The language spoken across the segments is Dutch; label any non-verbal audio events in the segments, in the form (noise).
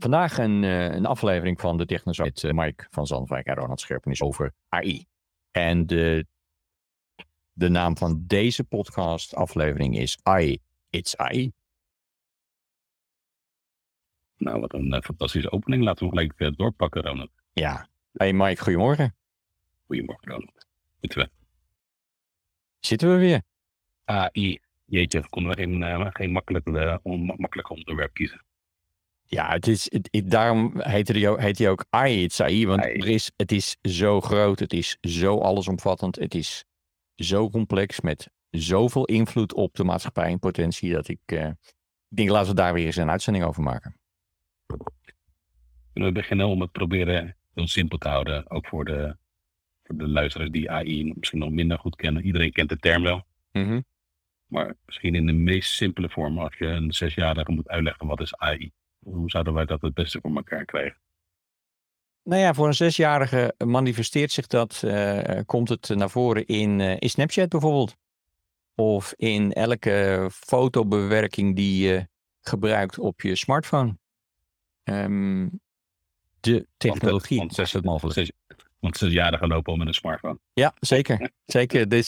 Vandaag een, uh, een aflevering van de Technos met uh, Mike van Zandwijk en Ronald Scherpenis over AI. En de, de naam van deze podcast aflevering is AI, It's AI. Nou, wat een uh, fantastische opening. Laten we gelijk doorpakken, Ronald. Ja. Hey Mike, goedemorgen. Goedemorgen, Ronald. Zitten we? Zitten we weer? AI. Jeetje, konden we geen, geen makkelijk, on, makkelijk onderwerp kiezen. Ja, het is, het, daarom heet hij, heet hij ook AI, het AI, want er is, het is zo groot, het is zo allesomvattend, het is zo complex met zoveel invloed op de maatschappij en potentie dat ik, uh, ik denk laten we daar weer eens een uitzending over maken. Kunnen we beginnen om het proberen heel simpel te houden, ook voor de, voor de luisteraars die AI misschien nog minder goed kennen. Iedereen kent de term wel. Mm Maar misschien in de meest simpele vorm, als je een zesjarige moet uitleggen wat is AI hoe zouden wij dat het beste voor elkaar krijgen? Nou ja, voor een zesjarige manifesteert zich dat, uh, komt het naar voren in, uh, in Snapchat bijvoorbeeld. Of in elke fotobewerking die je gebruikt op je smartphone. Um, de technologie want, want, het mogelijk. Want zesjarigen lopen al met een smartphone. Ja, zeker. zeker. Uh, dat,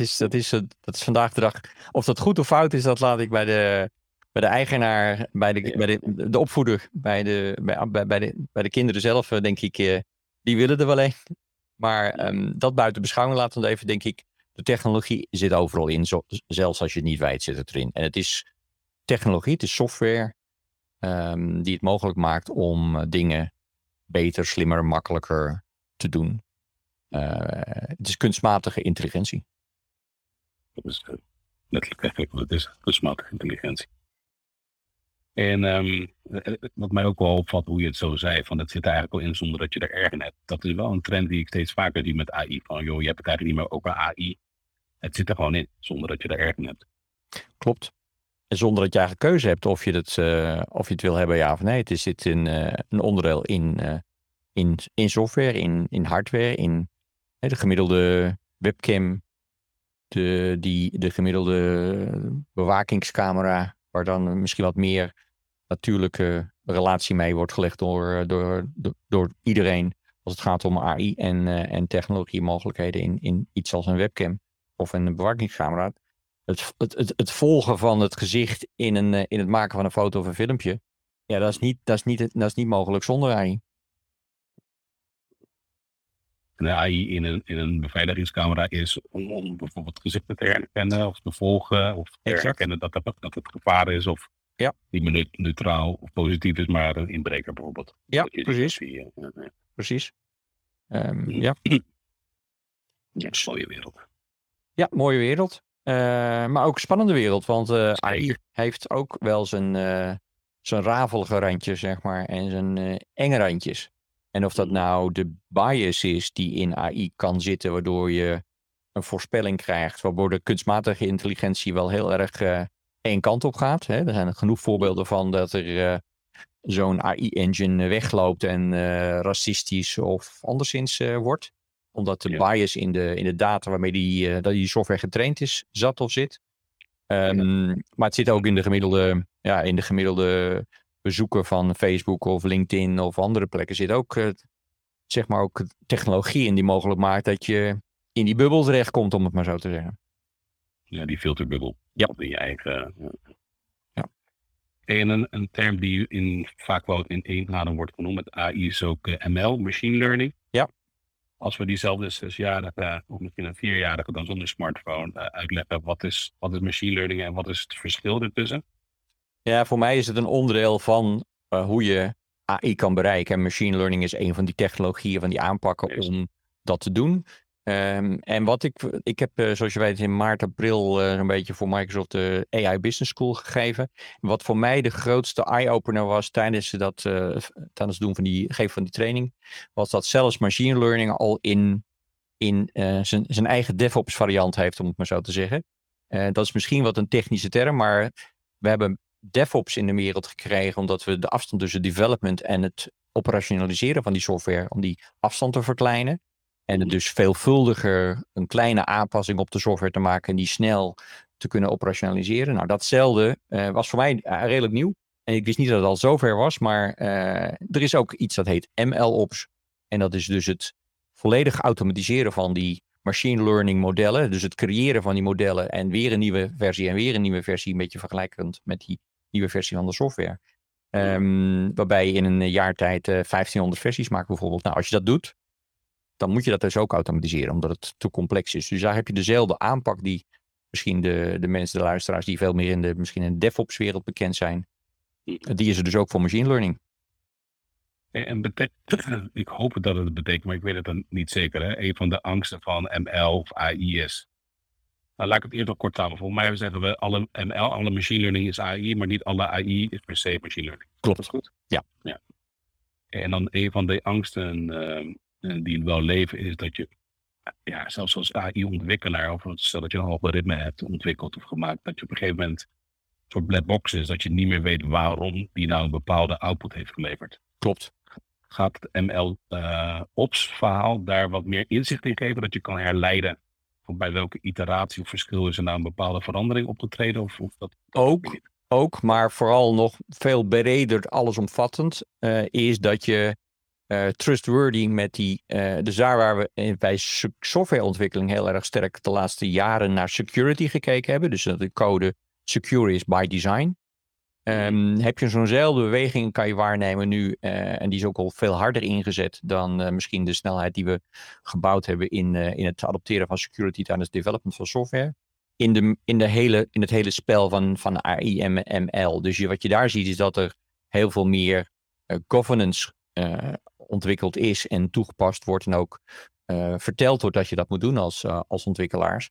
is, dat, is, dat is vandaag de dag. Of dat goed of fout is, dat laat ik bij de, bij de eigenaar, bij de, bij de, de opvoeder, bij de, bij, bij, de, bij de kinderen zelf, eh, denk ik, uh, die willen er wel een. Maar um, dat buiten beschouwing laten we even, denk ik, de technologie zit overal in. Zo, zelfs als je het niet weet, zit het erin. En het is technologie, het is software um, die het mogelijk maakt om uh, dingen beter, slimmer, makkelijker te doen. het is kunstmatige intelligentie. Dat is letterlijk eigenlijk wat het is, kunstmatige intelligentie. En um, wat mij ook wel opvalt, hoe je het zo zei, van het zit eigenlijk al in zonder dat je er erg in hebt. Dat is wel een trend die ik steeds vaker zie met AI. Van joh, je hebt het eigenlijk niet meer over AI. Het zit er gewoon in, zonder dat je er erg in hebt. Klopt. En zonder dat je eigenlijk keuze hebt of je het, uh, of je het wil hebben, ja of nee. Het zit in, een onderdeel in, in, in software, in, in hardware, in de gemiddelde webcam, de, die, de gemiddelde bewakingscamera, waar dan misschien wat meer natuurlijke relatie mee wordt gelegd door, eh, door, door, door iedereen als het gaat om AI en, uh, en technologie mogelijkheden in, in iets als een webcam of een bewakingscamera. Het, het, het, het volgen van het gezicht in, een, uh, in het maken van een foto of een filmpje, ja, dat is niet, dat is niet, dat is niet mogelijk zonder AI. De AI in een, in een beveiligingscamera is om, om bijvoorbeeld gezichten te herkennen of te volgen of te herkennen dat, dat, dat het gevaar is of ja. Niet meer neutraal of positief is, maar een inbreker bijvoorbeeld. Ja, precies. Die, uh, uh, precies. Um, ja. Ja, een (clears throat) mooie wereld. Ja, mooie wereld. Uh, maar ook een spannende wereld, want AI heeft ook wel zijn, zijn rafelige randjes, zeg maar, en zijn enge randjes. En of dat mm. nou de bias is die in AI kan zitten, waardoor je een voorspelling krijgt, waardoor de kunstmatige intelligentie wel heel erg één kant op gaat. Hè. Er zijn genoeg voorbeelden van dat er uh, zo'n AI-engine wegloopt en uh, racistisch of anderszins uh, wordt. Omdat de ja. bias in de, in de data waarmee die, dat die software getraind is, zat of zit. Um, ja. Maar het zit ook in de gemiddelde, ja, in de gemiddelde bezoeker van Facebook of LinkedIn of andere plekken zit ook, zeg maar ook technologie in die mogelijk maakt dat je in die bubbel terechtkomt, om het maar zo te zeggen. Ja, die filterbubbel. Ja. In je eigen. Ja. En een, een term die in, vaak wel in één wordt genoemd met AI is ook uh, ML, machine learning. Ja. Als we diezelfde zesjarige of misschien een vierjarige dan zonder smartphone uh, uitleggen, wat is, wat is machine learning en wat is het verschil ertussen? Ja, voor mij is het een onderdeel van uh, hoe je AI kan bereiken. En machine learning is een van die technologieën, van die aanpakken yes. om dat te doen. Um, en wat ik, ik heb, uh, zoals je weet, in maart, april uh, een beetje voor Microsoft de AI Business School gegeven. Wat voor mij de grootste eye-opener was tijdens, dat, tijdens het doen van die, geven van die training, was dat zelfs machine learning al in, in zijn eigen DevOps variant heeft, om het maar zo te zeggen. dat is misschien wat een technische term, maar we hebben DevOps in de wereld gekregen omdat we de afstand tussen development en het operationaliseren van die software, om die afstand te verkleinen. En het dus veelvuldiger een kleine aanpassing op de software te maken en die snel te kunnen operationaliseren. Nou, datzelfde uh, was voor mij uh, redelijk nieuw. En ik wist niet dat het al zover was, maar eh, er is ook iets dat heet MLOps. En dat is dus het volledig automatiseren van die machine learning modellen. Dus het creëren van die modellen en weer een nieuwe versie en weer een nieuwe versie. Een beetje vergelijkend met die nieuwe versie van de software. Ehm, waarbij je in een jaar tijd 1500 versies maakt bijvoorbeeld. Nou, als je dat doet, dan moet je dat dus ook automatiseren, omdat het te complex is. Dus daar heb je dezelfde aanpak die misschien de, de mensen, de luisteraars, die veel meer in de, misschien in de DevOps-wereld bekend zijn, die is er dus ook voor machine learning. En betekent, (clears throat) ik hoop dat het betekent, maar ik weet het dan niet zeker. Hè? Een van de angsten van ML of AI is. Nou, laat ik het eerst nog kort samen. Volgens mij zeggen we alle ML, alle machine learning is AI, maar niet alle AI is per se machine learning. Klopt. Dat goed? Ja. ja. En dan een van de angsten uh, die wel leven is dat je, ja, zelfs als AI-ontwikkelaar, of stel dat je een algoritme hebt ontwikkeld of gemaakt, dat je op een gegeven moment soort black box is, dat je niet meer weet waarom die nou een bepaalde output heeft geleverd. Klopt. Gaat het ML-ops-verhaal uh, daar wat meer inzicht in geven, dat je kan herleiden van bij welke iteratie of verschil is er nou een bepaalde verandering opgetreden? Of, of dat, ook, ook, maar vooral nog veel breder, allesomvattend, uh, is dat je uh, trustworthy met die, uh, dus daar waar we bij softwareontwikkeling heel erg sterk de laatste jaren naar security gekeken hebben, dus dat de code secure is by design. Um, heb je zo'nzelfde beweging kan je waarnemen nu, uh, en die is ook al veel harder ingezet dan uh, misschien de snelheid die we gebouwd hebben in, uh, in het adopteren van security tijdens het development van software. In, de, in, de hele, in het hele spel van, van AI en ML. Dus je, wat je daar ziet is dat er heel veel meer governance ontwikkeld is en toegepast wordt en ook verteld wordt dat je dat moet doen als, als ontwikkelaars.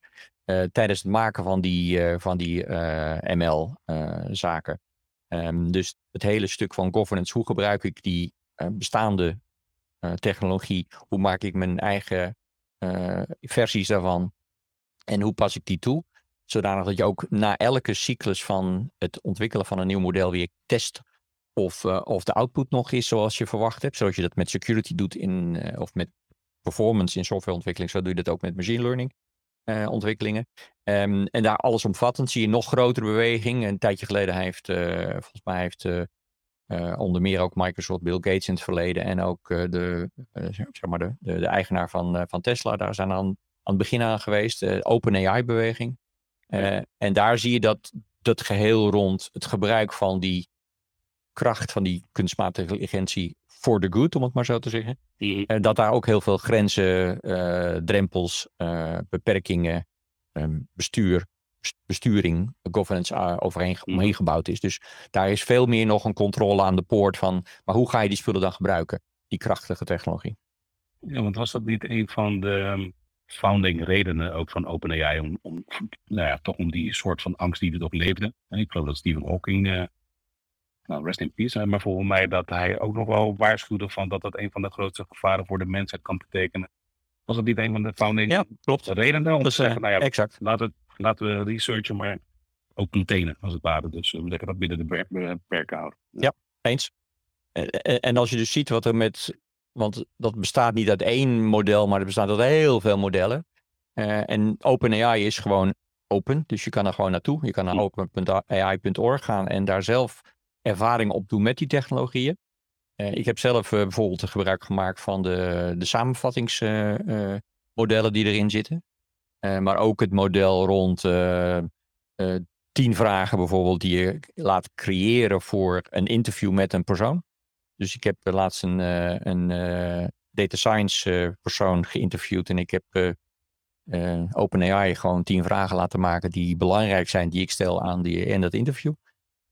tijdens het maken van die, van die ML-zaken. Um, dus het hele stuk van governance, hoe gebruik ik die bestaande technologie? Hoe maak ik mijn eigen versies daarvan? En hoe pas ik die toe? Zodanig dat je ook na elke cyclus van het ontwikkelen van een nieuw model weer test of, of de output nog is zoals je verwacht hebt. Zoals je dat met security doet in, of met performance in softwareontwikkeling, zo doe je dat ook met machine learning. Uh, ontwikkelingen. Um, en daar allesomvattend zie je nog grotere beweging. Een tijdje geleden heeft, volgens mij heeft onder meer ook Microsoft, Bill Gates in het verleden en ook de, zeg maar de, de, de, eigenaar van, van Tesla, daar zijn aan, aan het begin aan geweest, de OpenAI-beweging. en daar zie je dat dat geheel rond het gebruik van die kracht van die kunstmatige intelligentie for the good, om het maar zo te zeggen. Die... dat daar ook heel veel grenzen, uh, drempels, uh, beperkingen, um, bestuur, besturing, governance uh, overheen omheen gebouwd is. Dus daar is veel meer nog een controle aan de poort van, maar hoe ga je die spullen dan gebruiken, die krachtige technologie? Ja, want was dat niet een van de um, founding redenen ook van OpenAI om, om, nou ja, toch om die soort van angst die er toch leefde? En ik geloof dat Stephen Hawking nou, rest in peace. Maar volgens mij dat hij ook nog wel waarschuwde van dat dat een van de grootste gevaren voor de mensheid kan betekenen. Was dat niet een van de founding ja, klopt. redenen om te zeggen, nou ja, exact. Laten, we, laten we researchen, maar ook containen als het ware. Dus we leggen dat binnen de beperken houden. Ja, ja eens. En, en als je dus ziet wat er met, want dat bestaat niet uit één model, maar er bestaat uit heel veel modellen. Uh, en OpenAI is gewoon open, dus je kan er gewoon naartoe. Je kan naar open.ai.org gaan en daar zelf ervaring opdoen met die technologieën. Uh, ik heb zelf uh, bijvoorbeeld gebruik gemaakt van de, de samenvattingsmodellen uh, die erin zitten. maar ook het model rond tien vragen bijvoorbeeld die je laat creëren voor een interview met een persoon. Dus ik heb laatst een, een data science persoon geïnterviewd en ik heb OpenAI gewoon tien vragen laten maken die belangrijk zijn die ik stel aan die, in dat interview.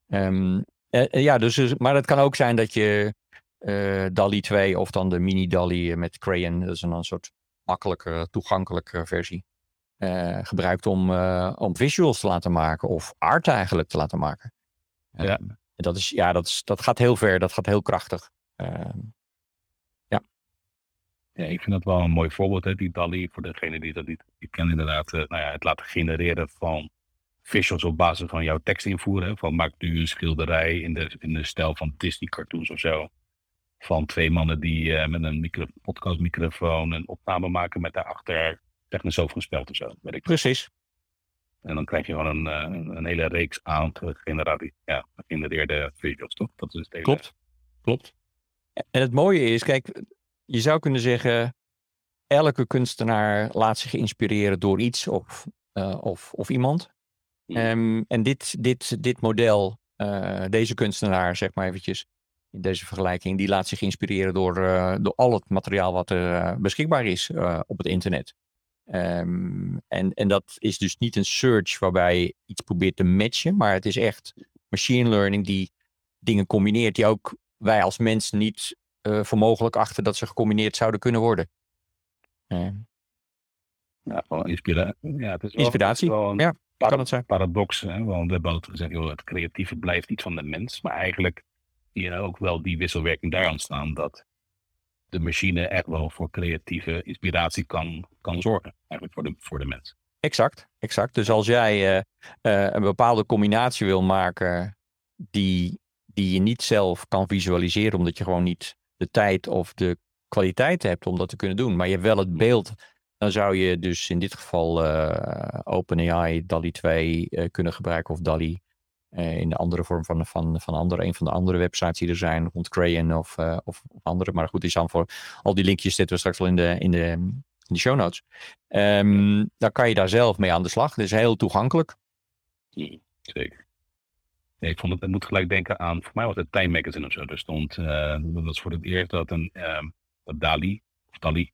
Um, ja, dus, dus, maar het kan ook zijn dat je uh, DALI 2 of dan de mini DALI met Crayon, dat is een, een soort makkelijke, toegankelijke versie, uh, gebruikt om, om visuals te laten maken of art eigenlijk te laten maken. Ja. dat, is, ja, dat, is, dat gaat heel ver, dat gaat heel krachtig. Ehm, ja. Ja, ik vind dat wel een mooi voorbeeld, hè, die DALI, voor degene die dat niet, kennen, inderdaad. nou ja, het laten genereren van visuals op basis van jouw tekst invoeren. Van maak nu een schilderij in de, in de stijl van Disney cartoons of zo. Van twee mannen die uh, met een micro, podcastmicrofoon een opname maken met daarachter technisch overgespeld of zo. Weet ik. Precies. En dan krijg je gewoon een, een, een hele reeks aan generatie, ja, gegenereerde video's, toch? Dat is het hele... Klopt, klopt. En het mooie is, kijk, je zou kunnen zeggen, elke kunstenaar laat zich inspireren door iets of, uh, of, of iemand. Um, en dit, dit, dit model, uh, deze kunstenaar, zeg maar eventjes, in deze vergelijking, die laat zich inspireren door, uh, door al het materiaal wat er beschikbaar is op het internet. Um, en, en dat is dus niet een search waarbij je iets probeert te matchen, maar het is echt machine learning die dingen combineert die ook wij als mens niet uh, voor mogelijk achten dat ze gecombineerd zouden kunnen worden. Uh. Ja, inspira ja, het is wel, Inspiratie, het is wel een ja, kan het zijn. paradox. Hè? Want we hebben altijd gezegd, joh, het creatieve blijft niet van de mens. Maar eigenlijk zie je ook wel die wisselwerking daar ontstaan. Dat de machine echt wel voor creatieve inspiratie kan, kan zorgen. Eigenlijk voor de, voor de mens. Exact, exact. Dus als jij uh, uh, een bepaalde combinatie wil maken die, die je niet zelf kan visualiseren, omdat je gewoon niet de tijd of de kwaliteit hebt om dat te kunnen doen, maar je hebt wel het beeld, dan zou je dus in dit geval uh, OpenAI DALI 2 uh, kunnen gebruiken of DALI uh, in de andere vorm van, van, van andere, een van de andere websites die er zijn, rond Crayon of, of andere. Maar goed, die staan voor al die linkjes zitten we straks wel in de, in de, in de show notes. Um, dan kan je daar zelf mee aan de slag. Het is heel toegankelijk. Zeker. Nee, ik vond het, moet gelijk denken aan, voor mij was het Time Magazine of zo. Er stond, dat was voor het eerst dat een uh, dat Dali, of Dali,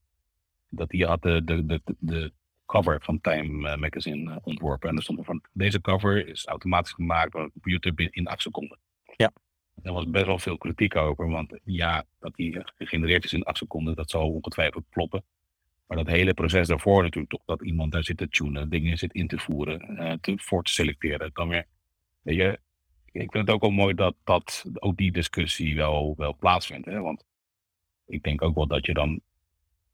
dat die had de, de, de, de cover van Time Magazine uh, ontworpen. En er stond van, deze cover is automatisch gemaakt door een computer in acht seconden. Ja. Er was best wel veel kritiek over, want ja, dat die gegenereerd is in acht seconden, dat zal ongetwijfeld kloppen. Maar dat hele proces daarvoor natuurlijk toch, dat iemand daar zit te tunen, dingen zit in te voeren, uh, te, voor te selecteren, dan weer, weet je, ik vind het ook wel mooi dat, dat ook die discussie wel, wel plaatsvindt. Hè? Want ik denk ook wel dat je dan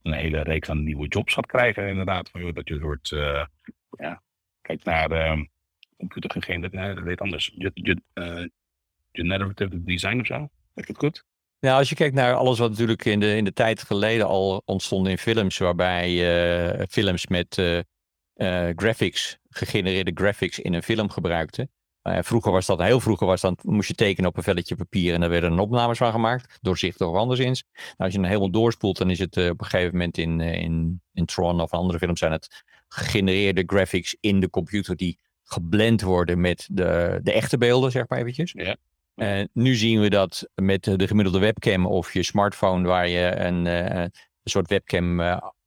een hele reeks aan nieuwe jobs gaat krijgen, inderdaad. Van, dat je soort, uh, ja, kijk naar uh, computergegenereerd, nee, dat heet anders. Je, je, uh, generative design of zo, zeg ik goed? Nou, als je kijkt naar alles wat natuurlijk in de, in de tijd geleden al ontstond in films, waarbij uh, films met graphics, gegenereerde graphics in een film gebruikten. Uh, vroeger was dat, heel vroeger was dat, moest je tekenen op een velletje papier en daar werden opnames van gemaakt, doorzichtig of anderszins. Nou, als je dan helemaal doorspoelt, dan is het uh, op een gegeven moment in, uh, in, in Tron of andere films zijn het gegenereerde graphics in de computer die geblend worden met de, de echte beelden, zeg maar eventjes. Ja. Nu zien we dat met de gemiddelde webcam of je smartphone waar je een, uh, een soort webcam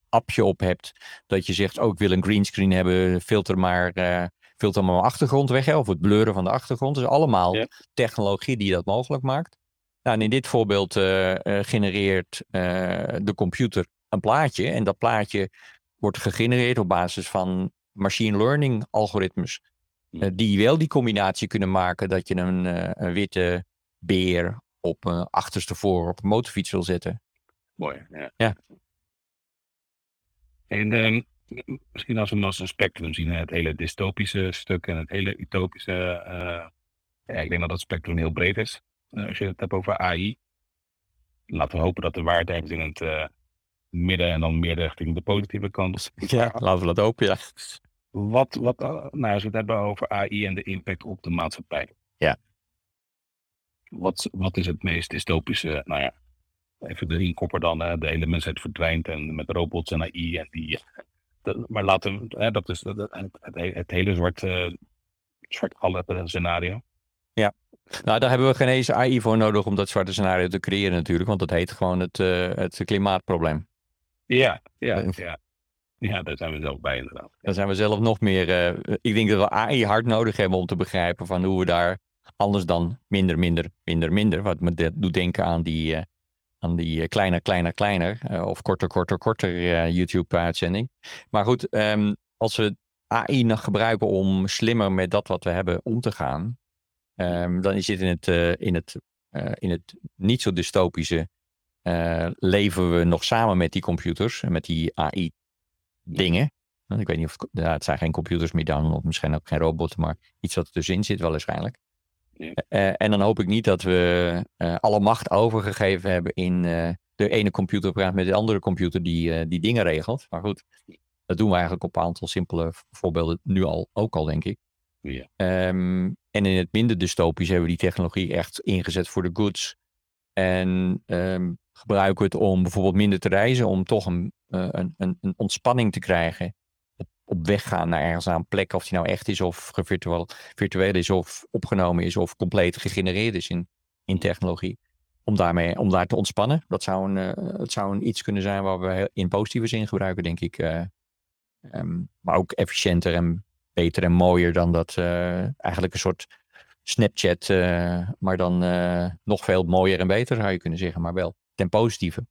appje op hebt. Dat je zegt, oh ik wil een greenscreen hebben, filter maar, maar mijn achtergrond weg. Hè, of het blurren van de achtergrond. Dus allemaal Ja. technologie die dat mogelijk maakt. Nou, en in dit voorbeeld genereert de computer een plaatje. En dat plaatje wordt gegenereerd op basis van machine learning algoritmes. Uh, die wel die combinatie kunnen maken dat je een, uh, een witte beer op uh, achterste voor op een motorfiets wil zetten. Mooi, ja. Ja. En um, misschien als we als een spectrum zien, het hele dystopische stuk en het hele utopische. ja, ik denk dat dat spectrum heel breed is. als je het hebt over AI. Laten we hopen dat de ergens in het midden en dan meer richting de positieve kant. (laughs) Ja, laten we dat hopen, ja. Wat, wat, nou, als we het hebben over AI en de impact op de maatschappij. Ja. Wat, wat is het meest dystopische? Nou ja, even de inkopper dan. Hè, de hele mensheid verdwijnt en met robots en AI en die. Maar laten we, hè, dat is het, het, hele zwarte, zwart scenario. Ja, nou daar hebben we geen eens AI voor nodig om dat zwarte scenario te creëren natuurlijk, want dat heet gewoon het, uh, het klimaatprobleem. Ja, ja, ja. Ja, daar zijn we zelf bij inderdaad. Daar zijn we zelf nog meer. Uh, ik denk dat we AI hard nodig hebben om te begrijpen van hoe we daar anders dan minder, minder, minder, minder. Wat me doet denken aan die, uh, aan die uh, kleiner, kleiner, kleiner. of korter, korter, korter YouTube-uitzending. Maar goed, um, als we AI nog gebruiken om slimmer met dat wat we hebben om te gaan. Um, dan is het in het, in het, in het niet zo dystopische. leven we nog samen met die computers en met die AI dingen. Ik weet niet of ja, het zijn geen computers meer dan, of misschien ook geen robots, maar iets wat er tussenin zit wel waarschijnlijk. Uh, en dan hoop ik niet dat we uh, alle macht overgegeven hebben in uh, de ene computer praat met de andere computer die die dingen regelt. Maar goed, Dat doen we eigenlijk op een aantal simpele voorbeelden nu al, ook al, denk ik. Ja. Ehm, en in het minder dystopisch hebben we die technologie echt ingezet voor de goods. En ehm, gebruiken we het om bijvoorbeeld minder te reizen, om toch een, een, een, een, ontspanning te krijgen. Op, weg gaan naar ergens aan een plek, of die nou echt is of virtueel, virtueel is of opgenomen is of compleet gegenereerd is in, in technologie. Om, daarmee, om daar te ontspannen. Dat zou een, uh, het zou een iets kunnen zijn waar we in positieve zin gebruiken, denk ik. Uh, um, maar ook efficiënter en beter en mooier dan dat eigenlijk een soort Snapchat, maar dan nog veel mooier en beter zou je kunnen zeggen, maar wel ten positieve.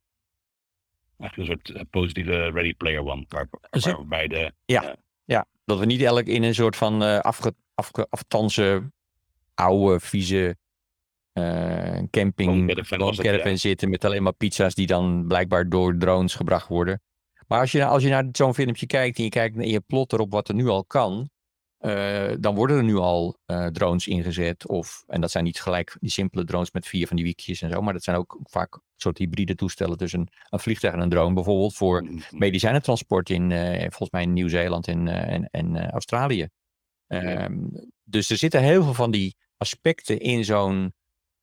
Eigenlijk een soort uh, positieve Ready Player One, waar, waarbij de... Ja, ja, dat we niet elk in een soort van afge, afge, aftanse, oude, vieze camping caravan zitten met alleen maar pizza's die dan blijkbaar door drones gebracht worden. Maar als je, als je naar zo'n filmpje kijkt en je kijkt en je plot erop wat er nu al kan, uh, dan worden er nu al uh, drones ingezet. Of, en dat zijn niet gelijk die simpele drones met vier van die wiekjes en zo. Maar dat zijn ook vaak soort hybride toestellen tussen een, een vliegtuig en een drone. Bijvoorbeeld voor mm-hmm. medicijnentransport in, uh, volgens mij in Nieuw-Zeeland en, en, en Australië. Um, dus er zitten heel veel van die aspecten in zo'n,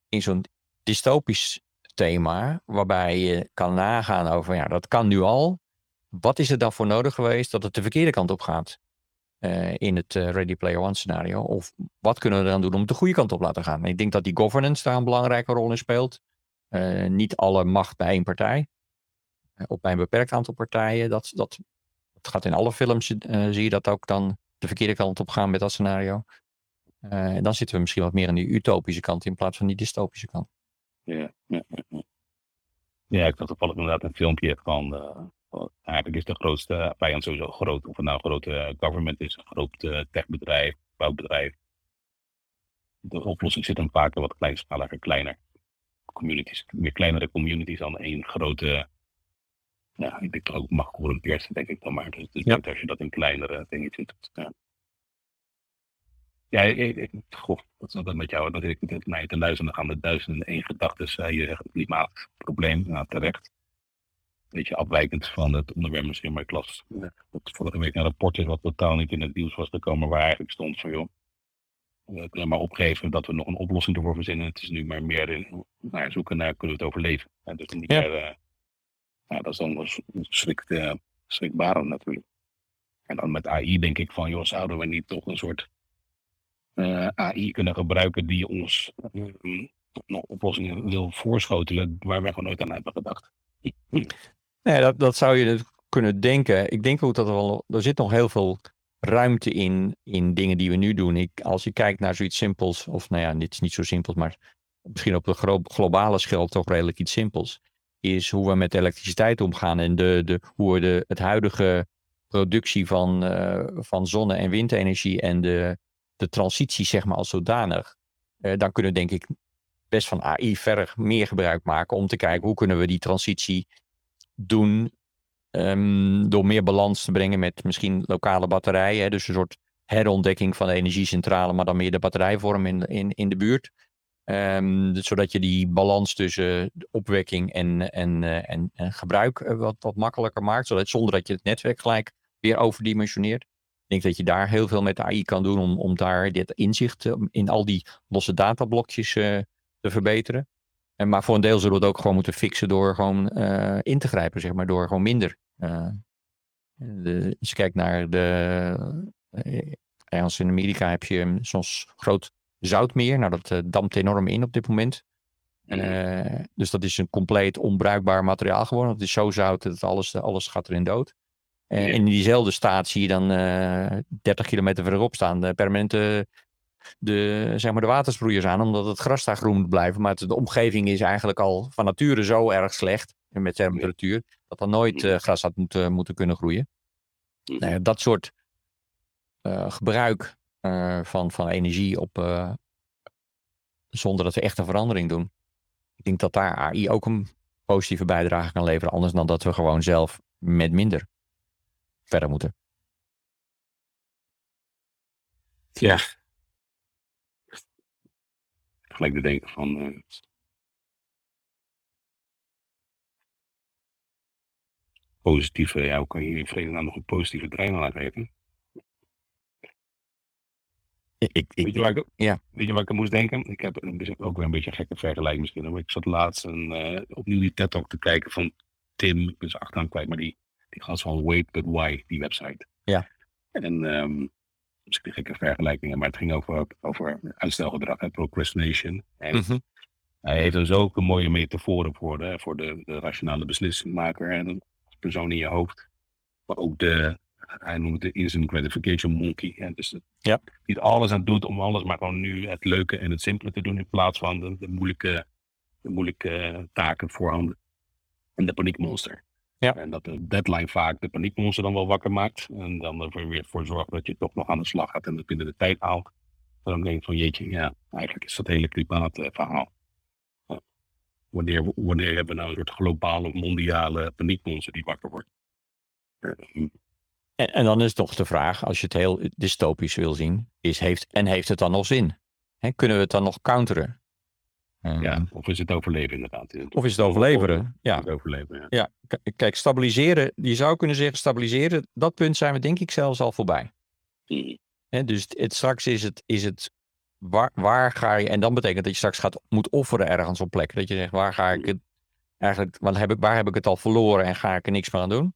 in zo'n dystopisch thema. Waarbij je kan nagaan over, ja, dat kan nu al. Wat is er dan voor nodig geweest dat het de verkeerde kant op gaat? Uh, in het uh, Ready Player One scenario? Of wat kunnen we dan doen om het de goede kant op te laten gaan? En ik denk dat die governance daar een belangrijke rol in speelt. Uh, niet alle macht bij één partij. op bij een beperkt aantal partijen. Dat, dat, dat gaat in alle films, zie je dat ook dan de verkeerde kant op gaan met dat scenario. en dan zitten we misschien wat meer aan die utopische kant in plaats van die dystopische kant. Ja, ja, ja. ja ik had toevallig inderdaad een filmpje van Eigenlijk is de grootste vijand sowieso groot. Of het nou een grote eh, government is, een groot uh, techbedrijf, bouwbedrijf. De oplossing zit hem vaak wat kleinschaliger, kleiner. Communities, meer kleinere communities dan één grote. Ja, ik denk toch ook mag gecorrumpeerd denk ik dan maar. Dus, dus ja. als je dat in kleinere dingetjes doet. Ja. Ja, ik, ik, goh, dat is altijd met jou. Dat ik naar mij te luisteren, dan gaan er duizenden en één gedachten. Uh, je zegt klimaatprobleem, nou, terecht beetje afwijkend van het onderwerp misschien, maar ik las dat vorige week een rapport is wat totaal niet in het nieuws was gekomen, waar eigenlijk stond van joh, we kunnen maar opgeven dat we nog een oplossing ervoor verzinnen. Het is nu maar meer in, naar zoeken naar kunnen we het overleven. En dus niet ja. meer, uh, nou, dat is dan schrikt, uh, schrikbarend natuurlijk. En dan met AI denk ik van, joh, zouden we niet toch een soort uh, AI kunnen gebruiken die ons nog oplossingen wil voorschotelen waar we gewoon nooit aan hebben gedacht. (laughs) Nee, dat, dat zou je dus kunnen denken. Ik denk ook dat er er zit nog heel veel ruimte in, in dingen die we nu doen. Ik, als je kijkt naar zoiets simpels, of nou ja, dit is niet zo simpel, maar misschien op de globale schaal toch redelijk iets simpels, is hoe we met elektriciteit omgaan en de, de, hoe we de, het huidige productie van, uh, van zonne- en windenergie en de, de transitie, zeg maar, als zodanig. Uh, dan kunnen we denk ik best van AI verder meer gebruik maken om te kijken hoe kunnen we die transitie doen um, door meer balans te brengen met misschien lokale batterijen. Hè, dus een soort herontdekking van de energiecentrale, maar dan meer de batterijvorm in, in, in de buurt. Um, zodat je die balans tussen opwekking en, en, uh, en, gebruik uh, wat, wat makkelijker maakt. Zodat, zonder dat je het netwerk gelijk weer overdimensioneert. Ik denk dat je daar heel veel met AI kan doen om, om daar dit inzicht in al die losse datablokjes te verbeteren. En, maar voor een deel zullen we het ook gewoon moeten fixen door gewoon uh, in te grijpen, zeg maar, door gewoon minder. Uh, de, als je kijkt naar de. Uh, als in Amerika heb je soms groot zoutmeer. Nou, dat dampt enorm in op dit moment. En, dus dat is een compleet onbruikbaar materiaal geworden. Het is zo zout dat alles, alles gaat erin dood. En in diezelfde staat zie je dan 30 kilometer verderop staan de permanente de, zeg maar de watersproeiers aan, omdat het gras daar groen moet blijven. Maar de omgeving is eigenlijk al van nature zo erg slecht met temperatuur, dat er nooit uh, gras had moeten, moeten kunnen groeien. Nou dat soort uh, gebruik uh, van, van energie op, zonder dat we echt een verandering doen. Ik denk dat daar AI ook een positieve bijdrage kan leveren, anders dan dat we gewoon zelf met minder verder moeten. Ja, gelijk te denken van. Uh, positieve, ja, hoe kan je hier in vredesnaam nog een positieve trein aan geven? Ik, ik, Weet je, waar ik, ja. weet je waar ik aan moest denken? Ik heb een, beetje- ook weer een beetje een gekke vergelijking misschien. Maar ik zat laatst een, eh, opnieuw die TED Talk te kijken van Tim. Ik ben zijn achternaam kwijt, maar die, die gast van Wait But Why, die website. Ja. En ehm misschien gekke vergelijkingen, maar het ging over, over uitstelgedrag en procrastination. En Mhm. hij heeft dus ook een mooie metaforen voor de, voor de, de rationale beslissingmaker en een persoon in je hoofd. Maar ook de, hij noemt het de instant gratification monkey. Hè? Dus de- Ja. die er alles aan doet om alles maar gewoon nu het leuke en het simpele te doen in plaats van de, de moeilijke, de moeilijke taken voorhanden. En de paniekmonster. Ja. En dat de deadline vaak de paniekmonster dan wel wakker maakt. En dan er weer voor zorgt dat je toch nog aan de slag gaat en het binnen de tijd haalt. En dan denk je van jeetje, ja, eigenlijk is dat hele klimaatverhaal. Ja. Wanneer, wanneer hebben we nou een soort globale, mondiale paniekmonster die wakker wordt? Eh, En, en dan is toch de vraag, als je het heel dystopisch wil zien, is heeft, en heeft het dan nog zin? Kunnen we het dan nog counteren? Ja, of is het overleven inderdaad? Of is het overleveren? Ja. Het overleven, ja. ja, kijk, stabiliseren, je zou kunnen zeggen stabiliseren, dat punt zijn we denk ik zelfs al voorbij. Hè, dus het, straks is het, is het waar, waar ga je, en dan betekent dat je straks gaat, moet offeren ergens op plekken. Dat je zegt, waar ga ik het, eigenlijk, wat heb ik, waar heb ik het al verloren en ga ik er niks meer aan doen?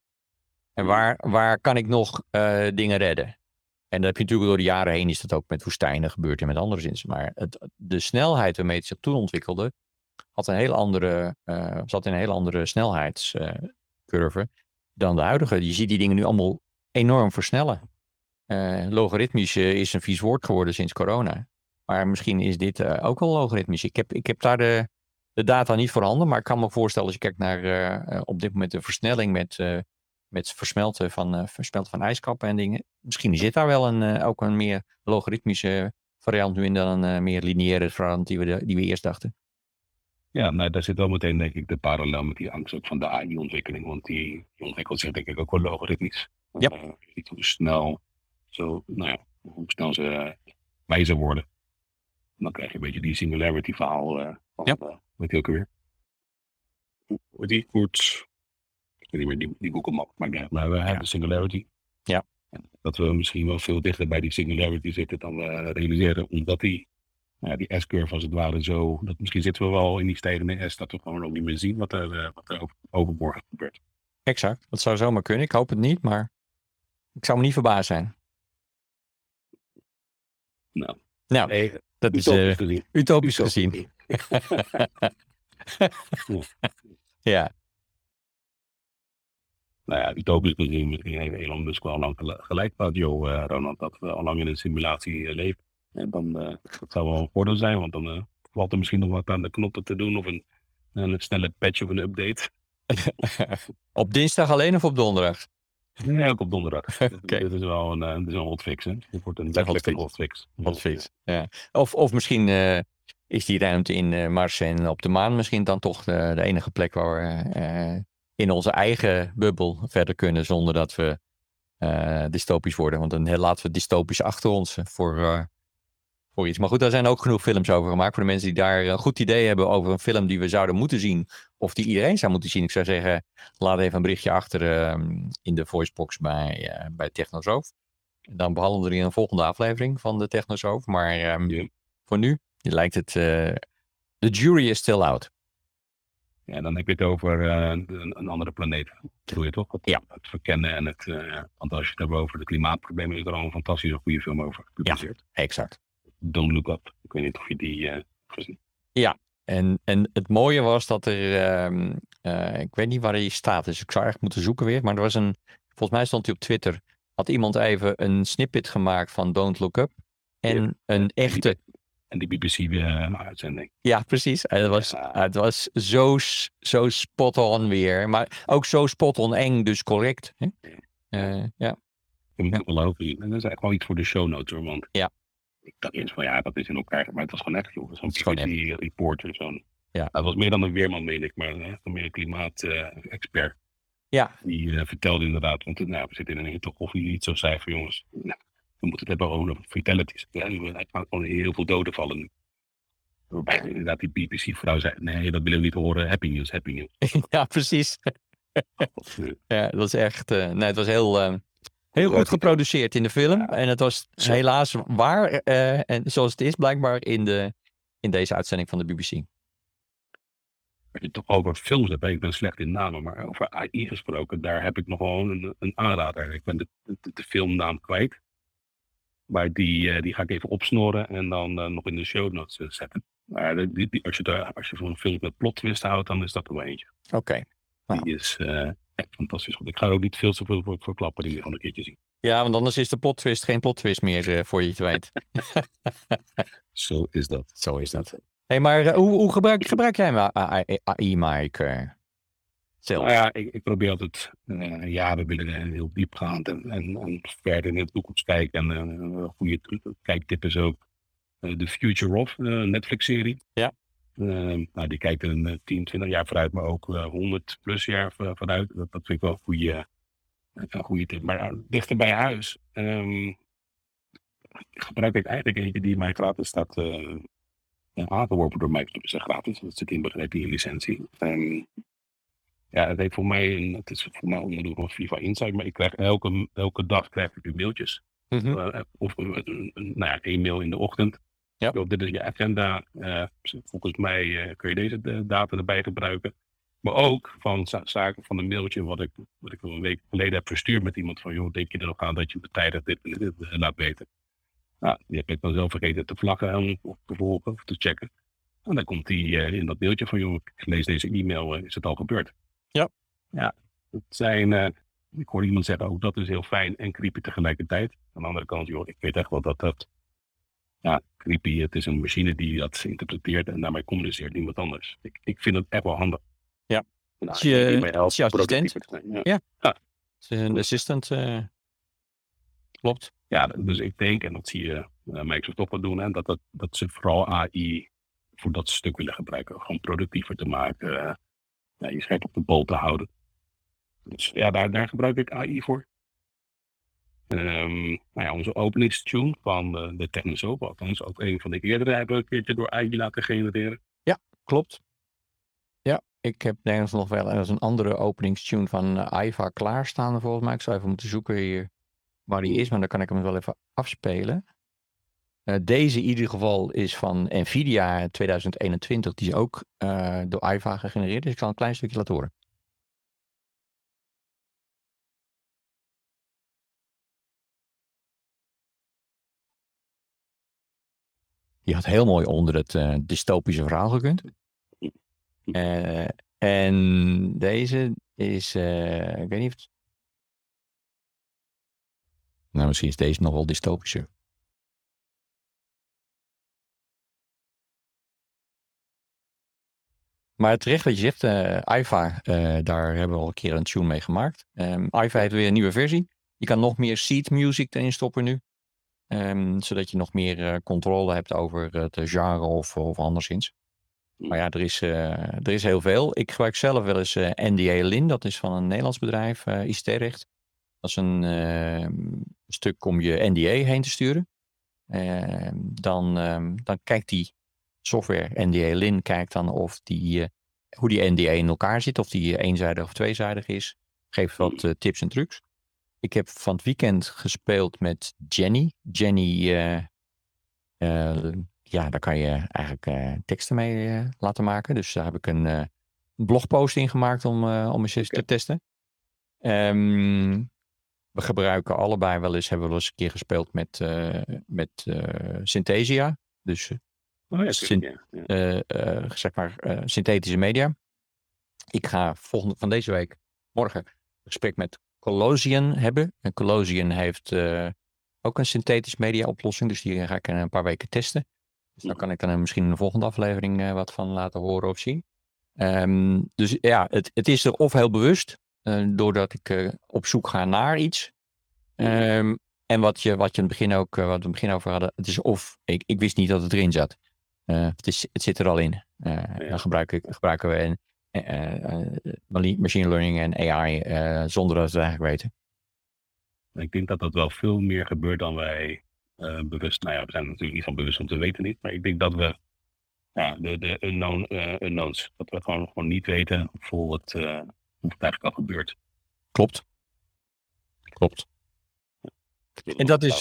En waar, waar kan ik nog eh, dingen redden? En dat heb je natuurlijk door de jaren heen, is dat ook met woestijnen gebeurd en met andere zins. Maar het, de snelheid waarmee het zich toen ontwikkelde, had een heel andere, eh, zat in een heel andere snelheidscurve dan de huidige. Je ziet die dingen nu allemaal enorm versnellen. Eh, logaritmisch eh, is een vies woord geworden sinds corona. Maar misschien is dit eh, ook wel logaritmisch. Ik heb, ik heb daar de, de data niet voorhanden, maar ik kan me voorstellen als je kijkt naar eh, eh, op dit moment de versnelling met, eh, met versmelten, van, eh, versmelten van ijskappen en dingen. Misschien zit daar wel een, eh, ook een meer logaritmische variant nu in dan een eh, meer lineaire variant die we, de- die we eerst dachten. Ja, nou, daar zit wel meteen denk ik de parallel met die angst ook van de AI-ontwikkeling. Want die, die ontwikkelt zich denk ik ook wel logaritmisch. Ja. Je ziet hoe snel, zo, nou ja, hoe snel ze wijzer worden. En dan krijg je een beetje die singularity verhaal. van, weet je ook weer? Hoe die? Goed. Niet meer, die, die Google Map. Maar, ja, maar we hebben singularity. Ja. En dat we misschien wel veel dichter bij die singularity zitten dan we realiseren. Omdat die ja, die S-curve als het ware zo. Dat misschien zitten we wel in die stijgende S, dat we gewoon ook niet meer zien wat er, eh, wat er over, overmorgen gebeurt. Exact. Dat zou zomaar kunnen. Ik hoop het niet, maar ik zou me niet verbaasd zijn. Nou, Nou, nee, dat is eh, gezien. utopisch Utopisch gezien. (laughs) ja, Nou ja, utopisch gezien, misschien heeft Elon Musk wel lang gel- gelijk gehad, joh, eh, Ronald, dat we al lang in een simulatie eh, leven. En dan, eh, dat zou wel een voordeel zijn, want dan valt er misschien nog wat aan de knoppen te doen of een, een snelle patch of een update. (laughs) op dinsdag alleen of op donderdag? Nee, ook op donderdag. (laughs) Oké. Dit is wel een, dit is wel een hotfix, hè. Dit wordt een letterlijke hotfix. hotfix. Ja. Of, of misschien is die ruimte in Mars en op de maan misschien dan toch de, de enige plek waar we in onze eigen bubbel verder kunnen zonder dat we eh, dystopisch worden. Want dan laten we dystopisch achter ons eh, voor, eh, voor iets. Maar goed, daar zijn ook genoeg films over gemaakt. Voor de mensen die daar een goed idee hebben over een film die we zouden moeten zien. Of die iedereen zou moeten zien. Ik zou zeggen, laat even een berichtje achter eh, in de voicebox bij, eh bij Technosoof. Dan behandelen we die in een volgende aflevering van de Technosoof. Maar ehm, Ja. voor nu lijkt het... eh the jury is still out. Ja, dan heb je het over eh, een, andere planeet. Dat doe je toch? Het, Ja. het verkennen en het. eh, want als je het hebt over de klimaatproblemen, is er al een fantastische goede film over gepubliceerd. Exact. Don't Look Up. Ik weet niet of je die hebt gezien En, en het mooie was dat er... ehm, eh, ik weet niet waar hij staat. Dus ik zou echt moeten zoeken weer. Maar er was een... Volgens mij stond hij op Twitter. Had iemand even een snippet gemaakt van Don't Look Up. En Ja. een echte... En die BBC-uitzending. Ja, precies. En Het was, Ja. het was zo, zo spot on weer. Maar ook zo spot on eng, dus correct. Hè? Eh, ja. Ik moet Ja. het wel over zien. En dat is eigenlijk wel iets voor de show notes hoor. Want Ja. ik dacht eerst van ja, dat is in elkaar. Maar het was gewoon echt joh. Zo'n Het BBC-reporter. Zo'n. Ja. Hij was meer dan een weerman, meen ik. Maar echt meer een klimaat-expert. Ja. Die eh, vertelde inderdaad. Want nou, we zitten in een hitte of iets zo van jongens. Nou, we moeten het hebben over fatalities. Ja, er gaan gewoon heel veel doden vallen nu. Waarbij inderdaad die BBC-vrouw zei: nee, dat willen we niet horen. Happy news, happy news. (laughs) ja, precies. (laughs) ja, dat was echt. eh, nee, het was heel, eh, heel goed geproduceerd in de film. En het was helaas waar. eh, en zoals het is, blijkbaar in, de, in deze uitzending van de BBC. Als je het toch over films hebt, ik ben slecht in namen, maar over AI gesproken, daar heb ik nog wel een, een aanrader. Ik ben de, de, de filmnaam kwijt. Maar die, eh, die ga ik even opsnoren en dan eh, nog in de show notes eh, zetten. Maar die, die- als, je daar, als je van een film met plot twist houdt, dan is dat er wel eentje. Oké. Nou. Die is echt fantastisch goed. Ik ga er ook niet veel te veel voor, voor klappen, die je gewoon een keertje zien. Ja, want anders is de plot twist geen plot twist meer voor je het weet. (laughs) Zo is dat. Zo is dat. hey, maar hoe, hoe gebruik, gebruik jij AI, AI Mike? Zelf? Nou ja, ik, ik probeer altijd, eh ja, we willen heel diepgaand en, en, en verder in de toekomst kijken. En een goede kijktip is ook eh, The Future of, Netflix-serie. Ja. Nou, die kijkt een eh, 10, 20 jaar vooruit, maar ook eh, 100 plus jaar voor- vooruit. Dat, dat vind ik wel een goede, een goede tip. Maar dichter bij huis ehm, gebruik ik eigenlijk eentje die mij gratis staat aangeworpen door Microsoft. Het is gratis, dat zit inbegrepen in je licentie. Ehm, ja, het heeft voor mij, een, het is voor mij onderdeel van Viva Insight, maar ik krijg elke, elke dag krijg ik nu mailtjes. Mhm. Eh, of een, een- een- nou ja, één mail in de ochtend. Ja. Yo, dit is je agenda. eh, volgens mij eh, kun je deze eh, data erbij gebruiken. Maar ook van za- zaken van een mailtje wat ik, wat ik een week geleden heb verstuurd met iemand van, joh, denk je er nog aan dat je betijdig dit en dit eh, laat weten? Nou, die heb ik dan zelf vergeten te vlaggen en- of te volgen of te checken. En dan komt die eh, in dat mailtje van, joh, ik lees deze e-mail, eh, is het al gebeurd? Ja. Ja, het zijn, eh, ik hoorde iemand zeggen, ook dat is heel fijn en creepy tegelijkertijd. Aan de andere kant, joh, ik weet echt wel dat dat, ja, creepy, het is een machine die dat interpreteert en daarmee communiceert, niemand anders. Ik, ik vind het echt wel handig. Ja. Nou, Het is je- assistent. Ja. Het is een assistant. eh, klopt. Ja, dus ik denk, en dat zie je uh, Microsoft ook wel doen, hè, dat, dat, dat ze vooral AI voor dat stuk willen gebruiken. Gewoon productiever te maken, ja, je scherp op de bol te houden. Dus ja, daar, daar gebruik ik AI voor. Ehm, nou ja, onze openingstune van de, de Technosoap, althans ook een van de eerdere, hebben we een keertje door AI laten genereren. Klopt. Ja, ik heb nergens nog wel ergens een andere openingstune van eh, Iva klaarstaan volgens mij. Ik zou even moeten zoeken hier waar die is, maar dan kan ik hem wel even afspelen. Eh, deze in ieder geval is van Nvidia 2021. Die is ook eh, door Iva gegenereerd. Dus ik zal een klein stukje laten horen. Die had heel mooi onder het eh, dystopische verhaal gekund. Eh, en deze is, eh, ik weet niet of het- Nou, misschien is deze nog wel dystopischer. Maar terecht wat je zegt, eh Iva, eh, daar hebben we al een keer een tune mee gemaakt. Ehm Iva heeft weer een nieuwe versie. Je kan nog meer seed music erin stoppen nu. Ehm, zodat je nog meer eh, controle hebt over het genre of, of anderszins. Maar ja, er is, er is heel veel. Ik gebruik zelf wel eens NDA Lin. Dat is van een Nederlands bedrijf, ICT-recht. Dat is een eh, stuk om je NDA heen te sturen. Ehm, dan, ehm, dan kijkt die software, NDA Lin, kijkt dan of die, eh, hoe die NDA in elkaar zit. Of die eenzijdig of tweezijdig is. Geeft wat eh, tips en trucs. Ik heb van het weekend gespeeld met Jenny. Jenny, eh, eh, ja, daar kan je eigenlijk eh, teksten mee eh, laten maken. Dus daar heb ik een eh, blogpost in gemaakt om, eh, om eens te testen. Ehm, we gebruiken allebei wel eens, hebben we wel eens een keer gespeeld met, eh, met eh, Synthesia. Dus Oh ja, Syn- ja, ja. eh, eh, zeg maar eh, synthetische media. Ik ga volgende, van deze week, morgen, een gesprek met Colossian hebben. En Colossian heeft ook een synthetisch media oplossing, dus die ga ik in een paar weken testen. Dus daar kan ik dan misschien in de volgende aflevering wat van laten horen of zien. Ehm, dus ja, het, het is er of heel bewust, doordat ik op zoek ga naar iets. Ehm, en wat je, wat je in het begin ook, wat we in het begin over hadden, het is of, ik, ik wist niet dat het erin zat. Eh, het, is, het zit er al in. Eh, Dan gebruik ik, gebruiken we een, eh, machine learning en AI zonder dat we het eigenlijk weten. Ik denk dat dat wel veel meer gebeurt dan wij bewust. Nou ja, we zijn natuurlijk niet van bewust, want we weten niet. Maar ik denk dat we ja, de, de unknown, unknowns, dat we gewoon, gewoon niet weten. Vol het, hoe het eigenlijk al gebeurt. Klopt. Klopt. En dat is,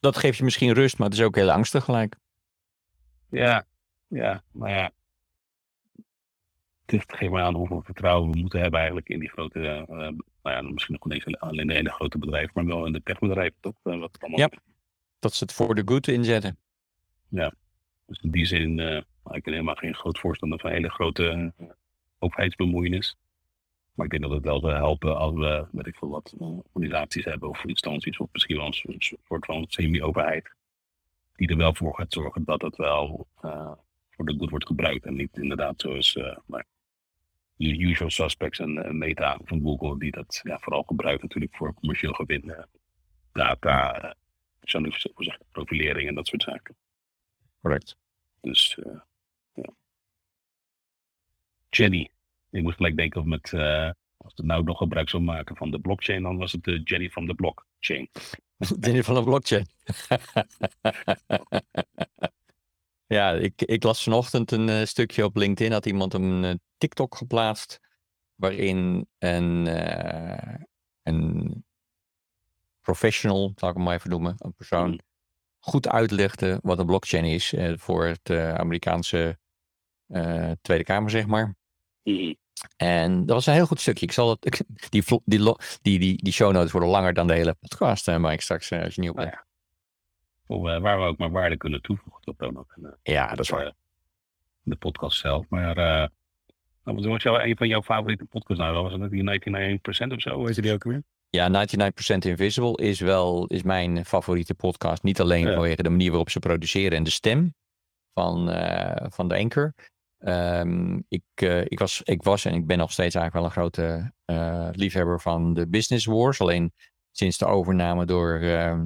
dat geeft je misschien rust, maar het is ook heel angstig gelijk. Ja, ja, maar ja. Het geeft mij aan hoeveel vertrouwen we moeten hebben eigenlijk in die grote, uh, nou ja, misschien nog niet alleen de hele grote bedrijven, maar wel in de techbedrijven toch? Uh, wat allemaal... Ja, dat ze het voor de good inzetten. Ja, dus in die zin, uh, ik ben helemaal geen groot voorstander van hele grote overheidsbemoeienis. Maar ik denk dat het wel zou helpen als we, weet ik veel wat, organisaties hebben of instanties, of misschien wel een soort van semi-overheid, die er wel voor gaat zorgen dat het wel uh, voor de goed wordt gebruikt en niet inderdaad zoals uh, maar usual suspects en uh, Meta van Google, die dat ja, vooral gebruikt natuurlijk voor commercieel gewin, data, uh, profilering en dat soort zaken. Correct. Dus, ja. Jenny, ik moest gelijk denken of met, als het nou nog gebruik zou maken van de blockchain, dan was het de Jenny van de blockchain. (laughs) Jenny van de blockchain. (laughs) ja, ik, ik las vanochtend een uh, stukje op LinkedIn, had iemand een uh, TikTok geplaatst, waarin een, een professional, zal ik hem maar even noemen, een persoon, mm. goed uitlegde wat een blockchain is voor het Amerikaanse Tweede Kamer, zeg maar. Mm. En dat was een heel goed stukje. Ik zal het, (laughs) die, die, die, die, show notes worden langer dan de hele podcast, uh, Mike, straks uh, als je nieuw bent. Oh, ja. Of, uh, waar we ook maar waarde kunnen toevoegen tot dan ook. ja, dat is waar. de podcast zelf. Maar wat was jou, een van jouw favoriete podcasts nou? Was het die 99% of zo? Weet je die ook weer? Ja, 99% Invisible is wel is mijn favoriete podcast. Niet alleen vanwege de manier waarop ze produceren en de stem van, van de anchor. Um, ik, uh, ik, was, ik was en ik ben nog steeds eigenlijk wel een grote uh, liefhebber van de Business Wars. Alleen sinds de overname door, uh,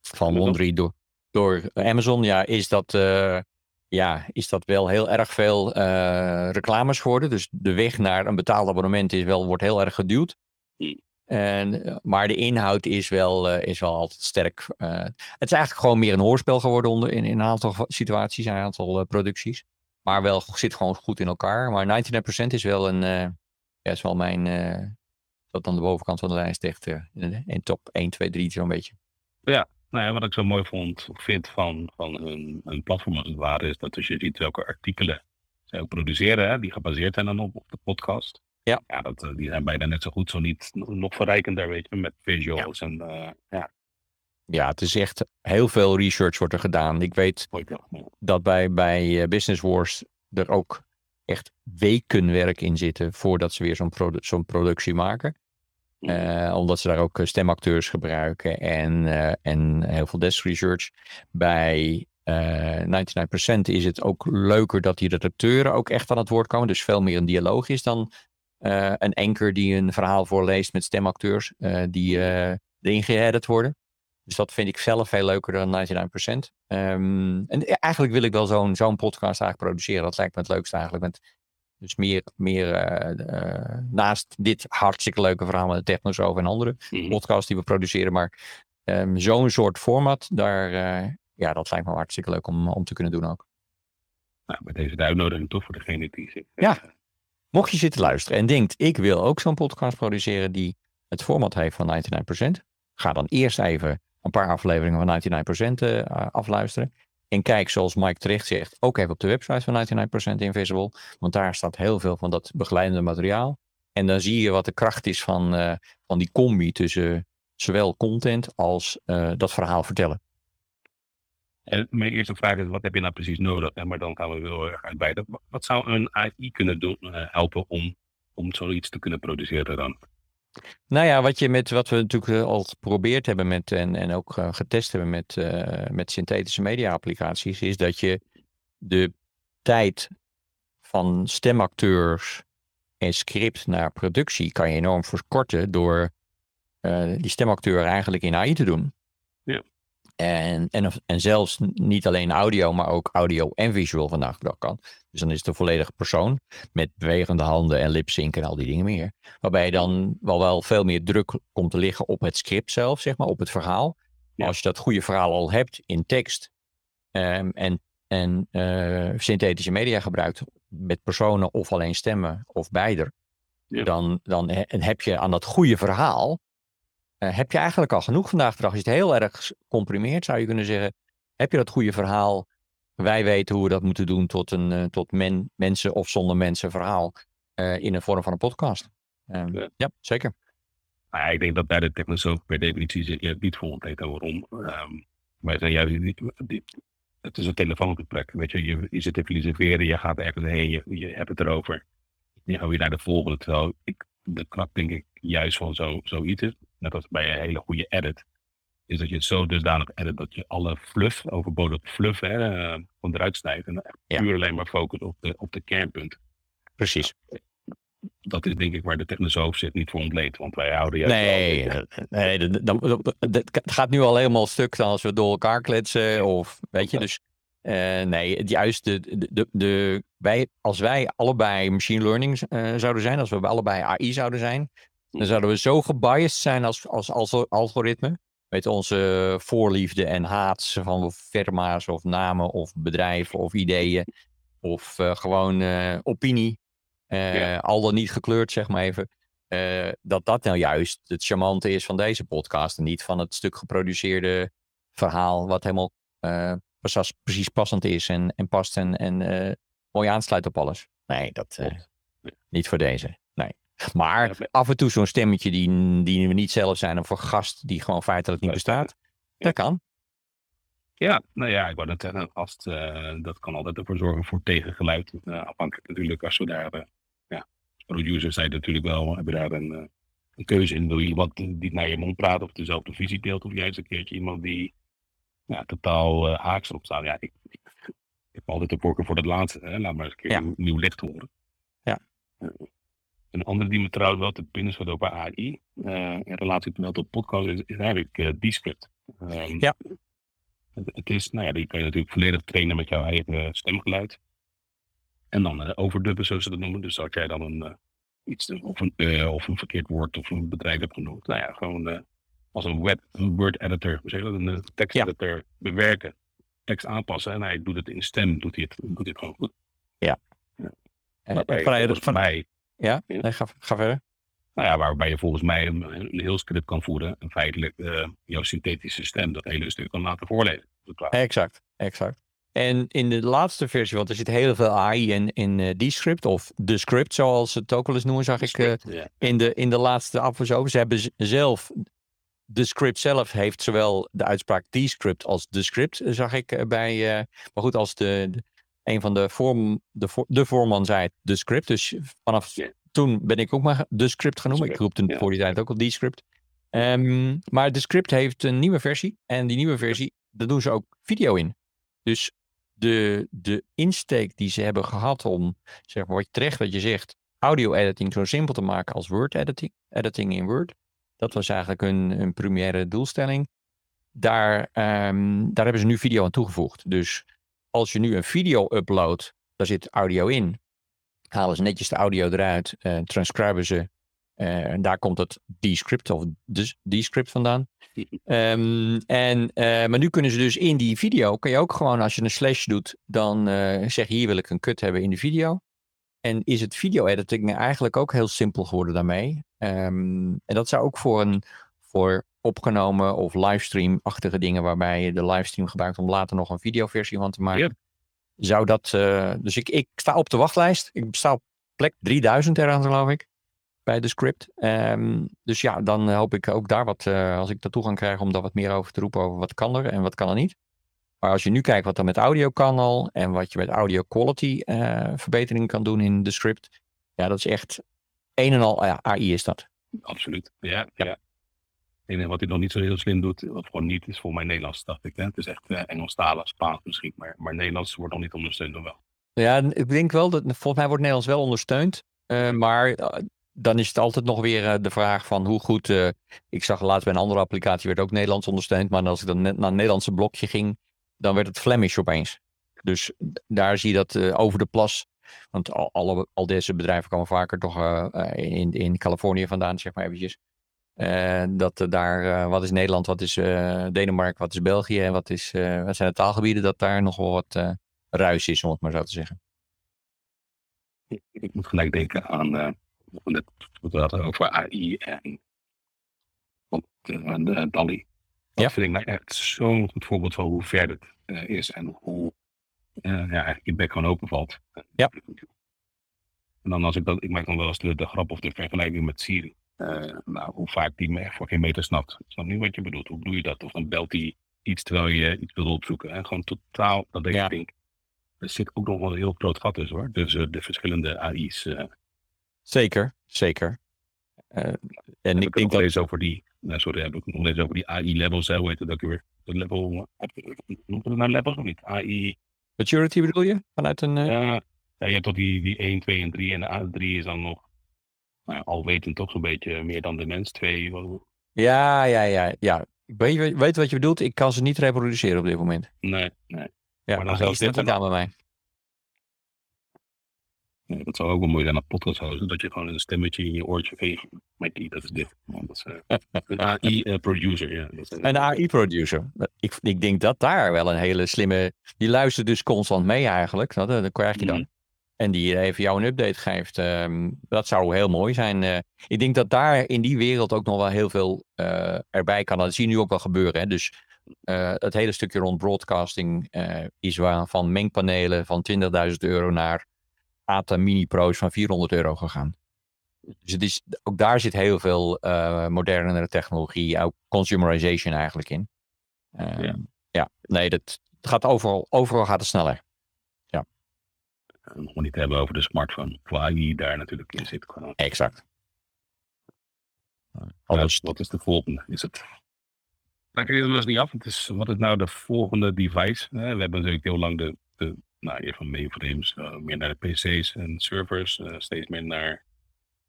van Wondery door, door Amazon, ja, is dat, uh, ja, is dat wel heel erg veel reclames geworden. Dus de weg naar een betaald abonnement is wel, wordt heel erg geduwd. En, maar de inhoud is wel, is wel altijd sterk. het is eigenlijk gewoon meer een hoorspel geworden onder, in, in een aantal situaties, een aantal producties. Maar wel zit gewoon goed in elkaar. Maar 99% is wel een. Uh, ja, is wel mijn. Uh, dat aan de bovenkant van de lijst echt uh, in top 1, 2, 3 zo'n beetje. Ja, nou ja, wat ik zo mooi vond, vind van, van hun, hun platform als het ware, is dat als je ziet welke artikelen zij ook produceren, hè, die gebaseerd zijn dan op, op de podcast. Ja. ja dat, die zijn bijna net zo goed, zo niet nog verrijkender, weet je, met visuals ja. en ja. Ja, het is echt heel veel research wordt er gedaan. Ik weet dat bij, bij Business Wars er ook echt weken werk in zitten voordat ze weer zo'n produ zo'n productie maken. Uh, omdat ze daar ook stemacteurs gebruiken en, uh, en heel veel desk research. Bij uh, 99% is het ook leuker dat die redacteuren ook echt aan het woord komen. Dus veel meer een dialoog is dan een anker die een verhaal voorleest met stemacteurs die erin geëdit worden. Dus dat vind ik zelf veel leuker dan 99%. Um, en eigenlijk wil ik wel zo'n zo'n podcast eigenlijk produceren. Dat lijkt me het leukste eigenlijk. Met, dus meer, meer uh, uh, naast dit hartstikke leuke verhaal met de Technos over en andere mm. podcasts die we produceren. Maar um, zo'n soort format, daar, uh, ja, dat lijkt me hartstikke leuk om, om te kunnen doen ook. Nou, bij deze de uitnodiging toch voor degene die zich... Ja, mocht je zitten luisteren en denkt, ik wil ook zo'n podcast produceren die het format heeft van 99%. Ga dan eerst even een paar afleveringen van 99% uh, afluisteren. En kijk, zoals Mike terecht zegt, ook even op de website van 99% Invisible. Want daar staat heel veel van dat begeleidende materiaal. En dan zie je wat de kracht is van, uh, van die combi tussen zowel content als uh, dat verhaal vertellen. En mijn eerste vraag is, wat heb je nou precies nodig? En maar dan gaan we heel erg uitbreiden. Wat zou een AI kunnen doen, helpen om, om zoiets te kunnen produceren dan? Nou ja, wat, je met, wat we natuurlijk eh, al geprobeerd hebben met, en, en ook uh, getest hebben met, uh, met synthetische media applicaties, is dat je de tijd van stemacteurs en script naar productie kan je enorm verkorten door die stemacteur eigenlijk in AI te doen. Ja. En, en, en zelfs niet alleen audio, maar ook audio en visual vandaag de dag kan. Dus dan is het een volledige persoon met bewegende handen en lipsync en al die dingen meer. Waarbij dan wel, wel veel meer druk komt te liggen op het script zelf, zeg maar, op het verhaal. Als je dat goede verhaal al hebt in tekst um, en, en uh, synthetische media gebruikt met personen of alleen stemmen of beide, Ja. dan, dan he- heb je aan dat goede verhaal, eh, heb je eigenlijk al genoeg vandaag de dag. Als je het heel erg comprimeert, zou je kunnen zeggen, heb je dat goede verhaal, wij weten hoe we dat moeten doen tot een eh, tot men, mensen of zonder mensen verhaal eh, in de vorm van een podcast. Ehm, Ja. ja, zeker. Nou ja, ik denk dat bij de technosoof per definitie zit je het niet vol tijd waarom. Ehm zijn juist niet, dit- het is een telefoongesprek. Weet je, je, je zit te filosoferen, je gaat ergens heen, je, je hebt het erover. Je gaat weer naar de volgende. Terwijl ik, de knap denk ik juist van zo, zoiets is, net als bij een hele goede edit, is dat je het zo dusdanig edit dat je alle fluff, overbodige fluff, hè, eh, snijdt. En Ja. puur alleen maar focus op de, op de kernpunt. Precies. Dat is denk ik waar de technosoof zit niet voor ontleed. Want wij houden juist Nee, wel- nee dat gaat nu al helemaal stuk dan als we door elkaar kletsen. Of weet je, dus eh, nee, het juist de, de, de, de- wij, als wij allebei machine learning eh, zouden zijn, als we allebei AI zouden zijn, dan zouden we zo gebiased zijn als, als, als algoritme. Met onze voorliefde en haat van firma's of namen of bedrijven of ideeën. Of eh, gewoon eh, opinie. eh, Ja. Al dan niet gekleurd, zeg maar even. dat dat nou juist het charmante is van deze podcast. En niet van het stuk geproduceerde verhaal. Wat helemaal precies, precies passend is en, en past en, en mooi aansluit op alles. Nee, dat niet voor deze. Maar af en toe zo'n stemmetje die, die we niet zelf zijn. Of een gast die gewoon feitelijk niet bestaat. Dat kan. Ja, nou ja, ik wou net zeggen, het, eh, dat kan altijd ervoor zorgen voor tegengeluid. Eh, afhankelijk natuurlijk als we daar, eh, ja, als producer zijn natuurlijk wel, hebben daar een, eh, een keuze in. Wil je iemand die naar je mond praat of dezelfde visie deelt, of juist een keertje iemand die ja, totaal eh, haaks erop staat. Ja, ik, ik, ik heb altijd de voorkeur voor dat laatste. Hè? Laat maar eens een keer Ja. nieuw licht horen. Ja. Eh, een andere die me trouwens wel te binnen schoot over AI, eh, in relatie wel tot podcast, is, is eigenlijk eh Descript. Ehm, Ja. het, het is, nou ja, die kan je natuurlijk volledig trainen met jouw eigen stemgeluid. En dan eh, overdubben, zoals ze dat noemen. Dus als jij dan een, eh, iets, of een, eh, of een verkeerd woord of een bedrijf hebt genoemd. Nou ja, gewoon eh, als een, web, een word editor, zeg dat, een eh, tekst Ja. editor bewerken. Tekst aanpassen en hij doet het in stem, doet hij het, doet hij het gewoon goed. Eh, Waarbij je vanuit- volgens van- mij, ja, nee, ga, ga verder. nou ja, waarbij je volgens mij een, een heel script kan voeren. En feitelijk eh, jouw synthetische stem dat hele stuk kan laten voorlezen. Exact, exact. En in de laatste versie, want er zit heel veel AI in, in eh, die script, of de script zoals ze het ook wel eens noemen, zag ik eh, ja. in, de, in de laatste aflevering. Ze hebben zelf, de script zelf heeft zowel de uitspraak die script als de script, zag ik bij. maar goed, als de, de- een van de, vorm, de, voor- de voorman zei de script. Dus vanaf toen ben ik ook maar de script genoemd. Ik roepte ja. voor die tijd ook al die script. Ehm, maar de script heeft een nieuwe versie. En die nieuwe versie, daar doen ze ook video in. Dus de, de insteek die ze hebben gehad om, zeg maar, wat terecht wat je zegt, audio editing zo simpel te maken als word editing, editing in Word. Dat was eigenlijk hun, hun primaire doelstelling. Daar, ehm, daar hebben ze nu video aan toegevoegd. Dus als je nu een video uploadt, daar zit audio in. Halen ze netjes de audio eruit, eh transcriben ze. eh, en daar komt het descript of dus descript vandaan. (laughs) Ehm, en, eh, maar nu kunnen ze dus in die video, kan je ook gewoon als je een slash doet, dan zeg je hier wil ik een cut hebben in de video. En is het video editing eigenlijk ook heel simpel geworden daarmee. Ehm, en dat zou ook voor een voor opgenomen of livestream-achtige dingen, waarbij je de livestream gebruikt om later nog een videoversie van te maken. Zou dat, eh, dus ik, ik sta op de wachtlijst. Ik sta op plek 3000 eraan, geloof ik, bij de script. Ehm, dus ja, dan hoop ik ook daar wat, eh, als ik de toegang krijg, om daar wat meer over te roepen over wat kan er en wat kan er niet. Maar als je nu kijkt wat er met audio kan al en wat je met audio quality eh verbetering kan doen in de script. Ja, dat is echt een en al ja, AI is dat. Absoluut. Ja, ja. Wat hij nog niet zo heel slim doet, wat gewoon niet is voor mij Nederlands, dacht ik. Hè? Het is echt uh, Engelstalig, Spaans misschien, maar, maar Nederlands wordt nog niet ondersteund nog wel. Ja, ik denk wel dat volgens mij wordt Nederlands wel ondersteund. Uh, maar uh, dan is het altijd nog weer de vraag van hoe goed. ik zag laatst bij een andere applicatie werd ook Nederlands ondersteund. Maar als ik dan net naar een Nederlandse blokje ging, dan werd het Flemish opeens. Dus daar zie je dat over de plas. Want al, alle, al deze bedrijven komen vaker toch in, in Californië vandaan, zeg maar eventjes. Uh, dat daar, wat is Nederland, wat is uh, Denemarken, wat is België en wat, is, wat zijn de taalgebieden, dat daar nog wel wat ruis is, om het maar zo te zeggen. Ik moet gelijk denken aan uh, we hadden over AI en, de DALI. Dat Ja. vind ik nou echt zo'n goed voorbeeld van hoe ver het eh, is en hoe eh, ja, je bek gewoon openvalt. Ja. En dan als ik dat, ik maak dan wel eens de, de grap of de vergelijking met Siri. Nou, hoe vaak die me echt voor geen meter snapt. Ik snap niet wat je bedoelt. Hoe bedoel je dat? Of dan belt hij iets terwijl je iets wil opzoeken. En gewoon totaal dat ik Ja. denk. Er zit ook nog wel een heel groot gat tussen hoor. Dus eh, de verschillende AI's. eh Zeker, zeker. En heb ik denk dat. eens over die. Nou, sorry, heb ik nog eens over die AI levels. hè, Hoe heet het ook weer? De level. Noemt het nou levels of niet? AI. Maturity bedoel je? Vanuit een. Ja, ja, je hebt tot die, die 1, 2 en 3. En de A3 is dan nog. Nou, ja, alwetend toch zo'n beetje meer dan de mens. 2. Ja, ja, ja, ja. Ik weet, weet- wat je bedoelt. Ik kan ze niet reproduceren op dit moment. Nee, nee. Ja, Maar dan zelfs dit niet dan- aan bij mij. nee. Dat zou ook wel mooi zijn aan podcast houden. Dat je gewoon een stemmetje in je oortje veegt. Mikey, dat is dit. Man, dat is, eh, een (laughs) AI-producer. ja. Dat is, eh, Een AI-producer. Ik, ik denk dat daar wel een hele slimme. Die luistert dus constant mee eigenlijk. Dat, dat krijg je dan. Mhm. En die even jou een update geeft. ehm, dat zou heel mooi zijn. eh. ik denk dat daar in die wereld ook nog wel heel veel eh, erbij kan. Dat zie je nu ook wel gebeuren. Hè? Dus eh, het hele stukje rond broadcasting is waar van mengpanelen van 20.000 euro naar ATA Mini Pro's van 400 euro gegaan. Dus het is, ook daar zit heel veel modernere technologie, ook consumerization eigenlijk in. Eh, Ja. ja. nee, dat het gaat overal, overal gaat het sneller. Eh, nog maar niet hebben over de smartphone. Hoe AI daar natuurlijk in zit. Exact. Ja, Alles, wat is de volgende? Is het. Nou, kijk, dat was niet af. Het is, wat is nou de volgende device? Eh, we hebben natuurlijk heel lang de, de nou, eerst van mainframes, eh, meer naar de PC's en servers, eh, steeds meer naar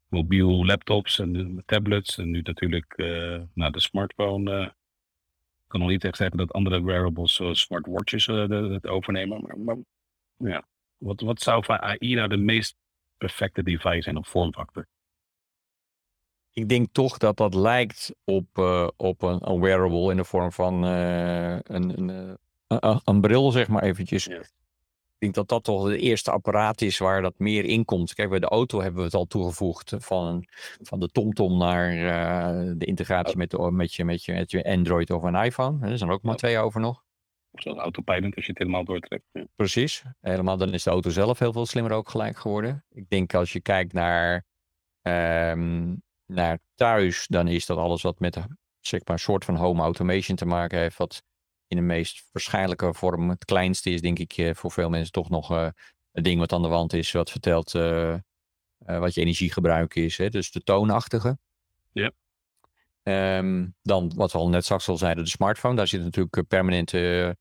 mobiel laptops en tablets. En nu natuurlijk eh, naar de smartphone. eh, ik kan nog niet echt zeggen dat andere wearables zoals smartwatches eh, de- het overnemen. Maar, maar ja, wat, wat zou van AI nou de meest perfecte device zijn op vormfactor? ik denk toch dat dat lijkt op, eh, op een, een wearable in de vorm van eh, een, een, eh, een, een- bril, zeg maar eventjes. Ik denk dat dat toch het eerste apparaat is waar dat meer in komt. Kijk, bij de auto hebben we het al toegevoegd van, van de TomTom naar de integratie met, de, met, je, met, je, met je Android of een iPhone. Er zijn er ook maar twee over nog. Of zoals autopilot als je het helemaal doortrekt. Ja. Precies. Helemaal, dan is de auto zelf heel veel slimmer ook gelijk geworden. Ik denk als je kijkt naar, ehm, naar thuis, dan is dat alles wat met zeg maar, een soort van home automation te maken heeft. Wat in de meest waarschijnlijke vorm het kleinste is, denk ik, eh, voor veel mensen toch nog eh een ding wat aan de wand is. Wat vertelt eh, eh, wat je energiegebruik is. Hè? Dus de toonachtige. Ja. Ehm, dan, wat we al net straks al zeiden, de smartphone. Daar zit natuurlijk permanente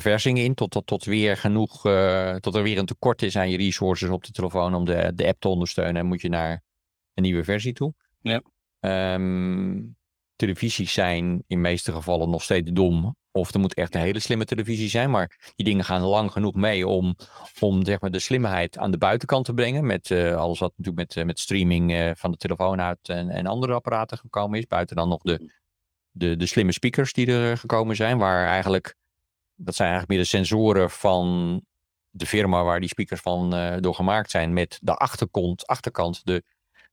verversing in. Tot, tot, tot weer genoeg, eh, tot er weer een tekort is aan je resources op de telefoon om de, de app te ondersteunen. En moet je naar een nieuwe versie toe. Ja. Ehm, televisies zijn in de meeste gevallen nog steeds dom. Of er moet echt een hele slimme televisie zijn. Maar die dingen gaan lang genoeg mee om, om zeg maar, de slimheid aan de buitenkant te brengen. Met eh, alles wat natuurlijk met, eh, met streaming van de telefoon uit en, en andere apparaten gekomen is. Buiten dan nog de, de, de slimme speakers die er gekomen zijn. Waar eigenlijk, dat zijn eigenlijk meer de sensoren van de firma waar die speakers van eh, door gemaakt zijn. Met de achterkant, achterkant de,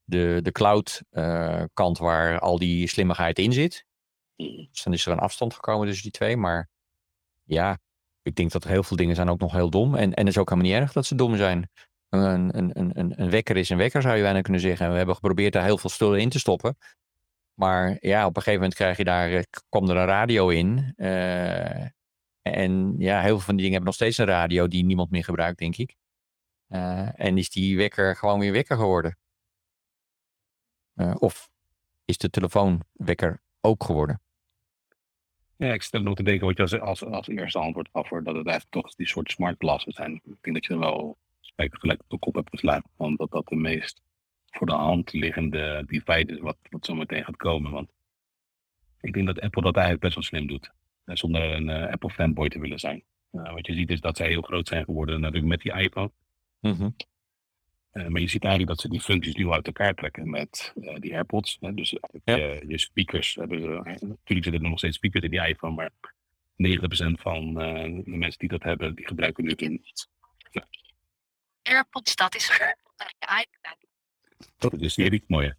de, de cloud eh, kant waar al die slimmigheid in zit. Dus dan is er een afstand gekomen tussen die twee. Maar ja, ik denk dat er heel veel dingen zijn ook nog heel dom. En, en het is ook helemaal niet erg dat ze dom zijn. Een, een, een, een, wekker is een wekker, zou je bijna kunnen zeggen. En we hebben geprobeerd daar heel veel spullen in te stoppen. Maar ja, op een gegeven moment krijg je daar, eh, kwam er een radio in. En ja, heel veel van die dingen hebben nog steeds een radio die niemand meer gebruikt, denk ik. Eh, en is die wekker gewoon weer wekker geworden? Eh, of is de telefoonwekker ook geworden? Ja, ik stel nog te denken wat je als, als, eerste antwoord afhoort, dat het eigenlijk toch die soort smart glasses zijn. Ik denk dat je er wel gelijk op de kop hebt geslagen, want dat dat de meest voor de hand liggende device is wat, wat zo meteen gaat komen. Want ik denk dat Apple dat eigenlijk best wel slim doet, zonder een eh, Apple fanboy te willen zijn. Eh, wat je ziet is dat zij heel groot zijn geworden natuurlijk met die iPhone. Mhm. Eh, maar je ziet eigenlijk dat ze die functies nu uit elkaar trekken met eh, die AirPods. Hè? Dus eh, je speakers hebben ze. Natuurlijk zitten er nog steeds speakers in die iPhone, maar 90% van eh, de mensen die dat hebben, die gebruiken nu een. AirPods, dat is voor je iPad. Dat is de serie. Mooi.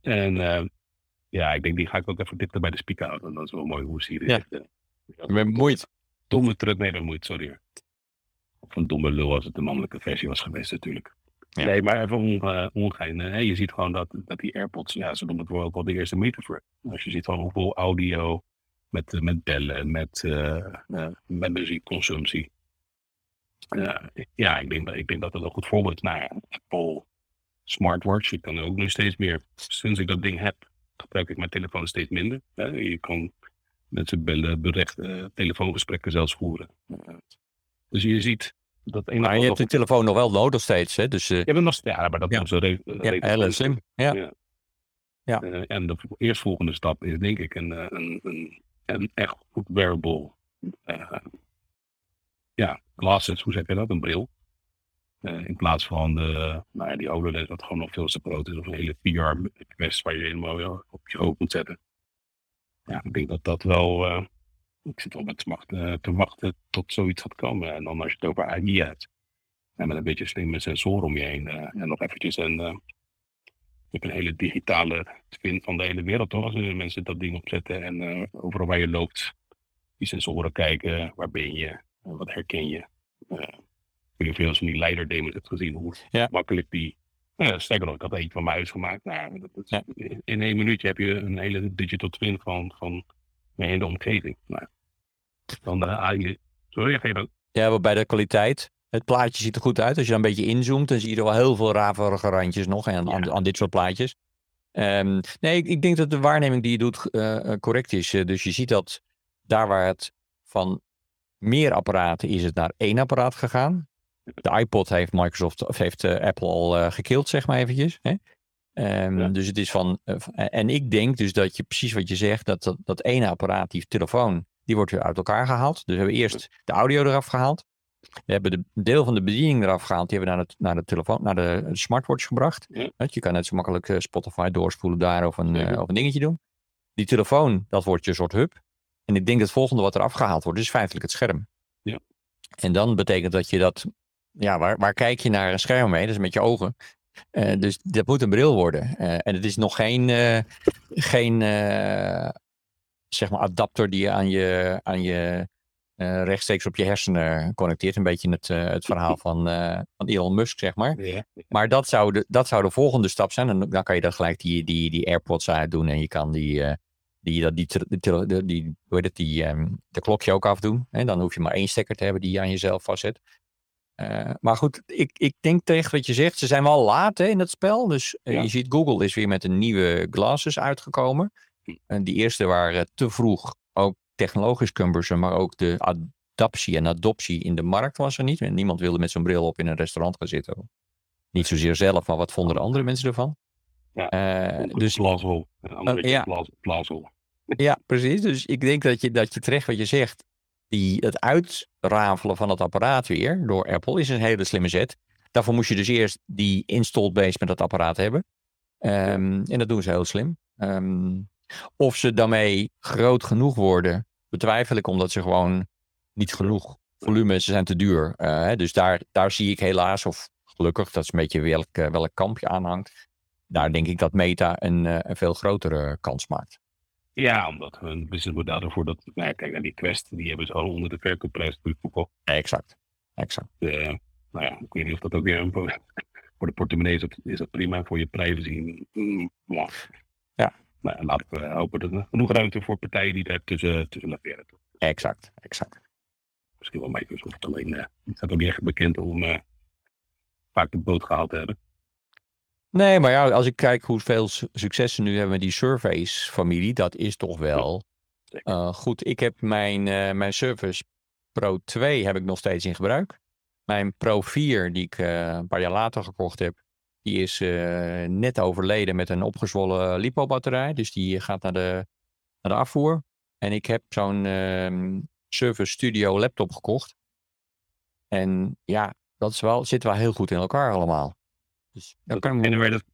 En ja, ik denk die ga ik ook even dichter bij de speaker houden. Dat is wel mooi hoe zie je ja. ben bemoeid. Domme terug, nee, bemoeid, sorry. Of een domme lul als het de mannelijke versie was geweest natuurlijk. Ja. Nee, maar even onge, ongein. Hè? Je ziet gewoon dat, dat die AirPods, ja, ze noemen het wel ook wel de eerste metafoor. Als je ziet gewoon hoeveel audio met, met bellen, met, uh, met muziekconsumptie. ja, ik denk, ik denk dat dat een goed voorbeeld is naar Apple smartwatch. Ik kan ook nu steeds meer, sinds ik dat ding heb, gebruik ik mijn telefoon steeds minder. Hè? Je kan mensen bellen, berichten, telefoongesprekken zelfs voeren. Dus je ziet dat een Maar je hebt de telefoon nog wel nodig steeds, hè? Dus, uh... Je bent nog ja, maar dat ja. is zo re ja. Ja. ja. ja. Uh, en de eerstvolgende stap is denk ik een, een, een, een echt goed wearable. Uh, ja, glasses, hoe zeg je dat? Een bril. Uh, in plaats van de, nou ja, die HoloLens, wat gewoon nog veel te groot is, of een hele VR-quest waar je helemaal op je hoofd moet zetten. Ja, ik denk dat dat wel. Uh, ik zit wel met smacht uh, te wachten tot zoiets gaat komen. En dan als je het over AI hebt, en met een beetje slimme sensoren om je heen, en nog eventjes een. een hele digitale twin van de hele wereld, toch? Als mensen dat ding opzetten en overal waar je loopt, die sensoren kijken, waar ben je, wat herken je. Of je als die leiderdemos hebt gezien, hoe ja. makkelijk die. Nou, sterker nog, ik had eentje van mijn huis gemaakt. Nou, dat, dat, ja. In één minuutje heb je een hele digital twin van, van mijn hele omgeving. Nou, dan de. Sorry, ga je dan? Ja, bij de kwaliteit. Het plaatje ziet er goed uit. Als je dan een beetje inzoomt, dan zie je er wel heel veel raverige randjes nog aan, ja. aan, aan dit soort plaatjes. Um, nee, ik, ik, denk dat de waarneming die je doet uh, correct is. Uh, dus je ziet dat daar waar het van meer apparaten is het naar één apparaat gegaan de iPod heeft Microsoft of heeft uh, Apple al uh, gekild, zeg maar eventjes. Hè? Um, ja. Dus het is van. Uh, en ik denk dus dat je precies wat je zegt, dat dat, dat ene apparaat, die telefoon, die wordt weer uit elkaar gehaald. Dus we hebben eerst de audio eraf gehaald. We hebben de deel van de bediening eraf gehaald. Die hebben we naar de, naar de telefoon, naar de, de smartwatch gebracht. Ja. Je kan net zo makkelijk Spotify doorspoelen daar of een, ja. of een dingetje doen. Die telefoon, dat wordt je soort hub. En ik denk dat het volgende wat eraf gehaald wordt, is feitelijk het scherm. Ja. En dan betekent dat je dat ja, waar, waar kijk je naar een scherm mee? Dat is met je ogen. Uh, dus dat moet een bril worden. Uh, en het is nog geen, uh, geen zeg maar adapter die je aan je, aan je rechtstreeks op je hersenen connecteert. Een beetje het, het verhaal van, van Elon Musk, zeg maar. Ja. Maar dat zou, de, dat zou de volgende stap zijn. En dan kan je dan gelijk die, die, die AirPods uitdoen. En je kan die, die, die, die, die, die, hoe heet het, die, um, de klokje ook afdoen. En dan hoef je maar één stekker te hebben die je aan jezelf vastzet. Uh, maar goed, ik, ik denk tegen wat je zegt. Ze zijn wel laat hè, in het spel. Dus uh, Ja. je ziet, Google is weer met een nieuwe glasses uitgekomen. En die eerste waren te vroeg. Ook technologisch cumbersome, maar ook de adaptie en adoptie in de markt was er niet. Niemand wilde met zo'n bril op in een restaurant gaan zitten. Niet zozeer zelf, maar wat vonden de andere mensen ervan? Ja, Eh, dus. Een Oh, ja. Ja, precies. Dus ik denk dat je, dat je terecht wat je zegt. Die, het uitrafelen van het apparaat weer door Apple is een hele slimme zet. Daarvoor moest je dus eerst die installed base met dat apparaat hebben. Ehm, En dat doen ze heel slim. Ehm, of ze daarmee groot genoeg worden, betwijfel ik omdat ze gewoon niet genoeg volume, ze zijn te duur. Eh, dus daar, daar zie ik helaas, of gelukkig, dat is een beetje welk, eh, welk kamp je aanhangt. Daar denk ik dat Meta een, eh, een veel grotere kans maakt. Ja, omdat hun businessmodel ervoor dat... Nou ja, kijk naar die Quest, die hebben ze al onder de verkoopprijs verkocht. Exact. Exact. Nou ja, ik weet niet of dat ook weer een... pro- (laughs) Voor de portemonnee is dat, is dat prima, voor je privacy... mm, mwah. Ja. Nou ja, laten we hopen dat er genoeg ruimte voor partijen die daar tussen, tussen laveren. Exact. Exact. Misschien wel Microsoft, alleen eh het staat ook niet echt bekend om eh, vaak de boot gehaald te hebben. Nee, maar ja, als ik kijk hoeveel su- succes ze nu hebben met die Surface-familie, dat is toch wel eh, goed. Ik heb mijn, eh, mijn Surface Pro 2 heb ik nog steeds in gebruik. Mijn Pro 4, die ik eh, een paar jaar later gekocht heb, die is net overleden met een opgezwollen lipo-batterij. Dus die gaat naar de, naar de afvoer. En ik heb zo'n ehm, Surface Studio laptop gekocht. En ja, dat is wel, zit wel heel goed in elkaar allemaal. Dus dan kan ik En waar je dat,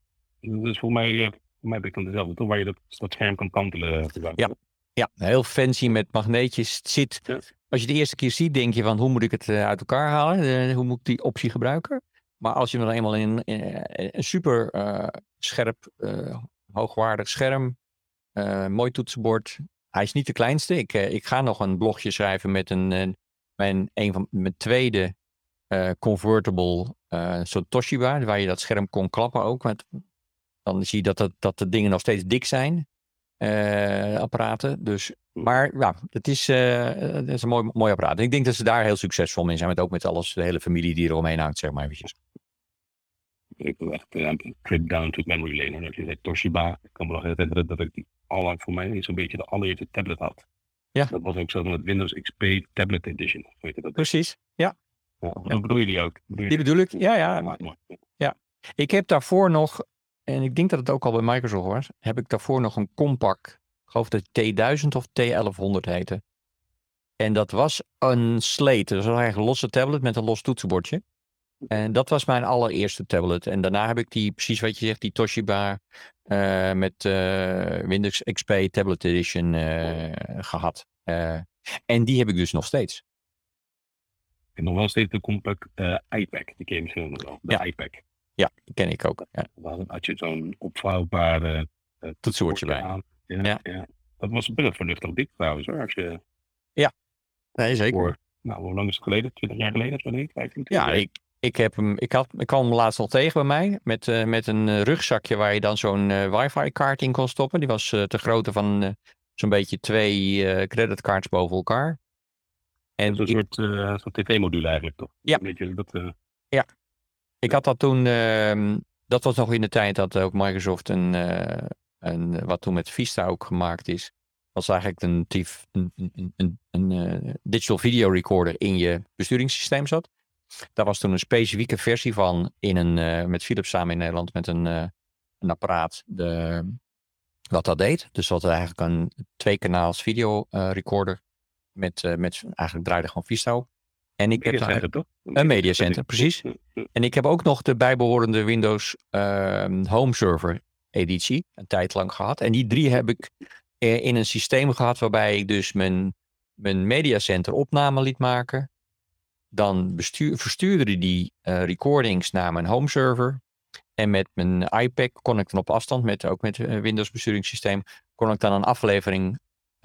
dus voor mij, eh, voor mij heb ik dan dezelfde, toch? Waar je dat, dat scherm kan kantelen. Ja. Ja, heel fancy met magneetjes. Het zit, Ja. Als je de eerste keer ziet, denk je van hoe moet ik het eh, uit elkaar halen? Eh, hoe moet ik die optie gebruiken? Maar als je dan eenmaal in, in- een super eh, scherp, eh, hoogwaardig scherm, eh, mooi toetsenbord. Hij is niet de kleinste. Ik, eh, ik ga nog een blogje schrijven met een, eh, mijn, een van mijn tweede eh, convertible eh zo'n Toshiba, waar je dat scherm kon klappen ook. Want dan zie je dat, dat, dat de dingen nog steeds dik zijn, eh, apparaten. Dus, maar ja, het is, eh, het is een mooi, mooi apparaat. En ik denk dat ze daar heel succesvol mee zijn, met ook met alles, de hele familie die eromheen hangt, zeg maar eventjes. Ik wil echt een trip down to memory lane. Dat je zei Toshiba. Ik kan me nog herinneren dat ik die allang voor mij zo'n beetje de allereerste tablet had. Ja. Dat was ook zo met Windows XP Tablet Edition. Weet je dat? Precies. Ja. Dat bedoel je die ook? Die bedoel ik. Ja, ja. mooi, mooi. Ik heb daarvoor nog, en ik denk dat het ook al bij Microsoft was, heb ik daarvoor nog een Compaq, ik geloof dat het T1000 of T1100 heette. En dat was een Slate, dus dat was eigenlijk een losse tablet met een los toetsenbordje. En dat was mijn allereerste tablet. En daarna heb ik die, precies wat je zegt, die Toshiba eh, met eh, Windows XP Tablet Edition eh, gehad. Eh, en die heb ik dus nog steeds. Nog wel steeds de compact eh iPad. Die ken je misschien nog wel. De Ja. iPad. Ja, die ken ik ook. Ja, Daar had je zo'n opvouwbare eh, toetsenbordje bij. aan. Ja, Ja. ja. Dat was best vernuftig dik trouwens hoor. Als je Nee, zeker. voor, nou hoe lang is het geleden? 20 jaar geleden? Zo denk ik, 15, Ja, 20 jaar. ik, ik, heb hem, ik, had, ik kwam hem laatst al tegen bij mij. Met, eh, met een eh, rugzakje waar je dan zo'n eh, wifi-kaart in kon stoppen. Die was eh te grootte van eh, zo'n beetje twee eh, creditcards boven elkaar. En Zo'n ik, soort eh, zo'n tv-module eigenlijk toch? Ja. Een dat, eh, ik had dat toen... ehm, dat was nog in de tijd dat ook Microsoft een... eh, een wat toen met Vista ook gemaakt is. Was eigenlijk een, tief- een, een, een, een, digital video recorder in je besturingssysteem zat. Daar was toen een specifieke versie van in een, met Philips samen in Nederland met een, een apparaat de, wat dat deed. Dus dat eigenlijk een twee kanaals video recorder met, eh, met eigenlijk draaide gewoon Vista op. En ik heb daar, mediacenter, toch? een mediacenter, precies. en ik heb ook nog de bijbehorende Windows ehm, Home Server editie een tijd lang gehad. En die drie heb ik eh, in een systeem gehad waarbij ik dus mijn, mijn mediacenter opname liet maken. Dan bestuur, verstuurde die eh, recordings naar mijn home server. En met mijn iPad kon ik dan op afstand, met, ook met het Windows besturingssysteem, kon ik dan een aflevering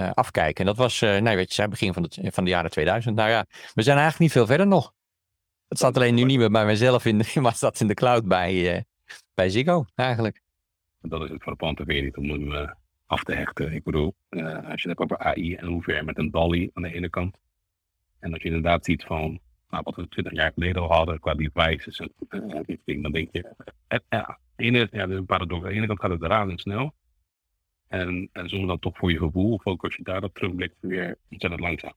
eh, afkijken. En dat was, eh nee, weet je, zei begin van, het, van de jaren 2000. Nou ja, we zijn eigenlijk niet veel verder nog. Het staat alleen nu niet meer bij mezelf, in de, (laughs) maar het staat in de cloud bij, eh, bij Ziggo eigenlijk. Dat is het frappante weer niet om hem af te hechten. Ik bedoel, als je het hebt over AI en hoe ver met een DALI aan de ene kant. En dat je inderdaad ziet van nou, wat we 20 jaar geleden al hadden qua devices en dit ding, dan denk je, ja, ene, ja, dat is een paradox. Aan de ene kant gaat het razendsnel. En, en zonder dan toch voor je gevoel, of ook als je daar op terugblikt, weer ontzettend langzaam.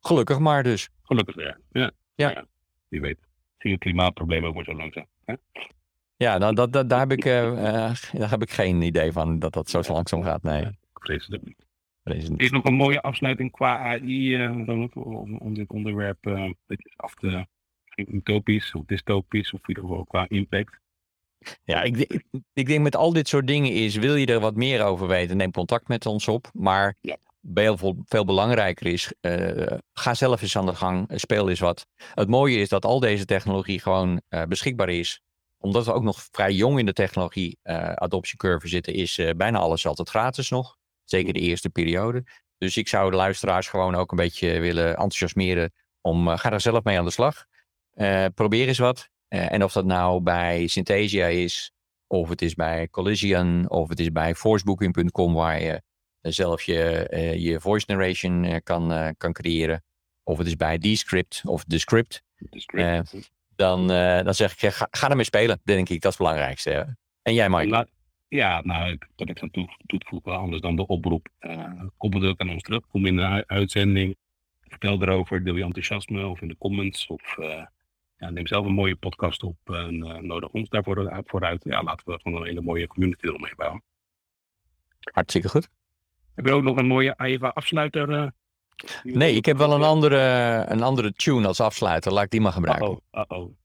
Gelukkig maar dus. Gelukkig ja. Ja. Ja. Wie weet. Zie je het klimaatprobleem ook maar zo langzaam. Hè? Ja, nou, dat, dat, daar, heb ik, eh, eh, daar heb ik geen idee van dat dat zo langzaam gaat. Nee, Ik vrees het niet. is nog een mooie afsluiting qua AI eh, Ronald, om, om dit onderwerp eh, af te utopisch of dystopisch of in ieder geval qua impact. Ja, ik, denk- ik denk met al dit soort dingen is, wil je er wat meer over weten, neem contact met ons op. Maar Ja. veel, veel, belangrijker is, eh, ga zelf eens aan de gang, speel eens wat. Het mooie is dat al deze technologie gewoon eh, beschikbaar is. Omdat we ook nog vrij jong in de technologie eh adoptiecurve zitten, is bijna alles altijd gratis nog. Zeker de eerste periode. Dus ik zou de luisteraars gewoon ook een beetje willen enthousiasmeren om, ga er zelf mee aan de slag. Probeer eens wat. Eh, en of dat nou bij Synthesia is, of het is bij Collision, of het is bij forcebooking.com waar je eh, zelf je, eh, je voice narration kan, kan creëren. Of het is bij Descript of Descript. Dus great. Dan, dan zeg ik, ga, ga ermee spelen, denk ik. Dat is het belangrijkste. hè. En jij, Mike? Ja, nou, ik, dat ik aan toe, anders dan de oproep. Uh, kom het ook aan ons terug. Kom in de uitzending. Vertel erover. Deel je enthousiasme of in de comments. Of ja, neem zelf een mooie podcast op en eh, nodig ons daarvoor vooruit. Ja, laten we gewoon een hele mooie community eromheen bouwen. Hartstikke goed. Heb je ook nog een mooie AIVA afsluiter? eh, Nee, ik heb wel een andere, een andere tune als afsluiter. Laat ik die maar gebruiken. Uh-oh, uh-oh.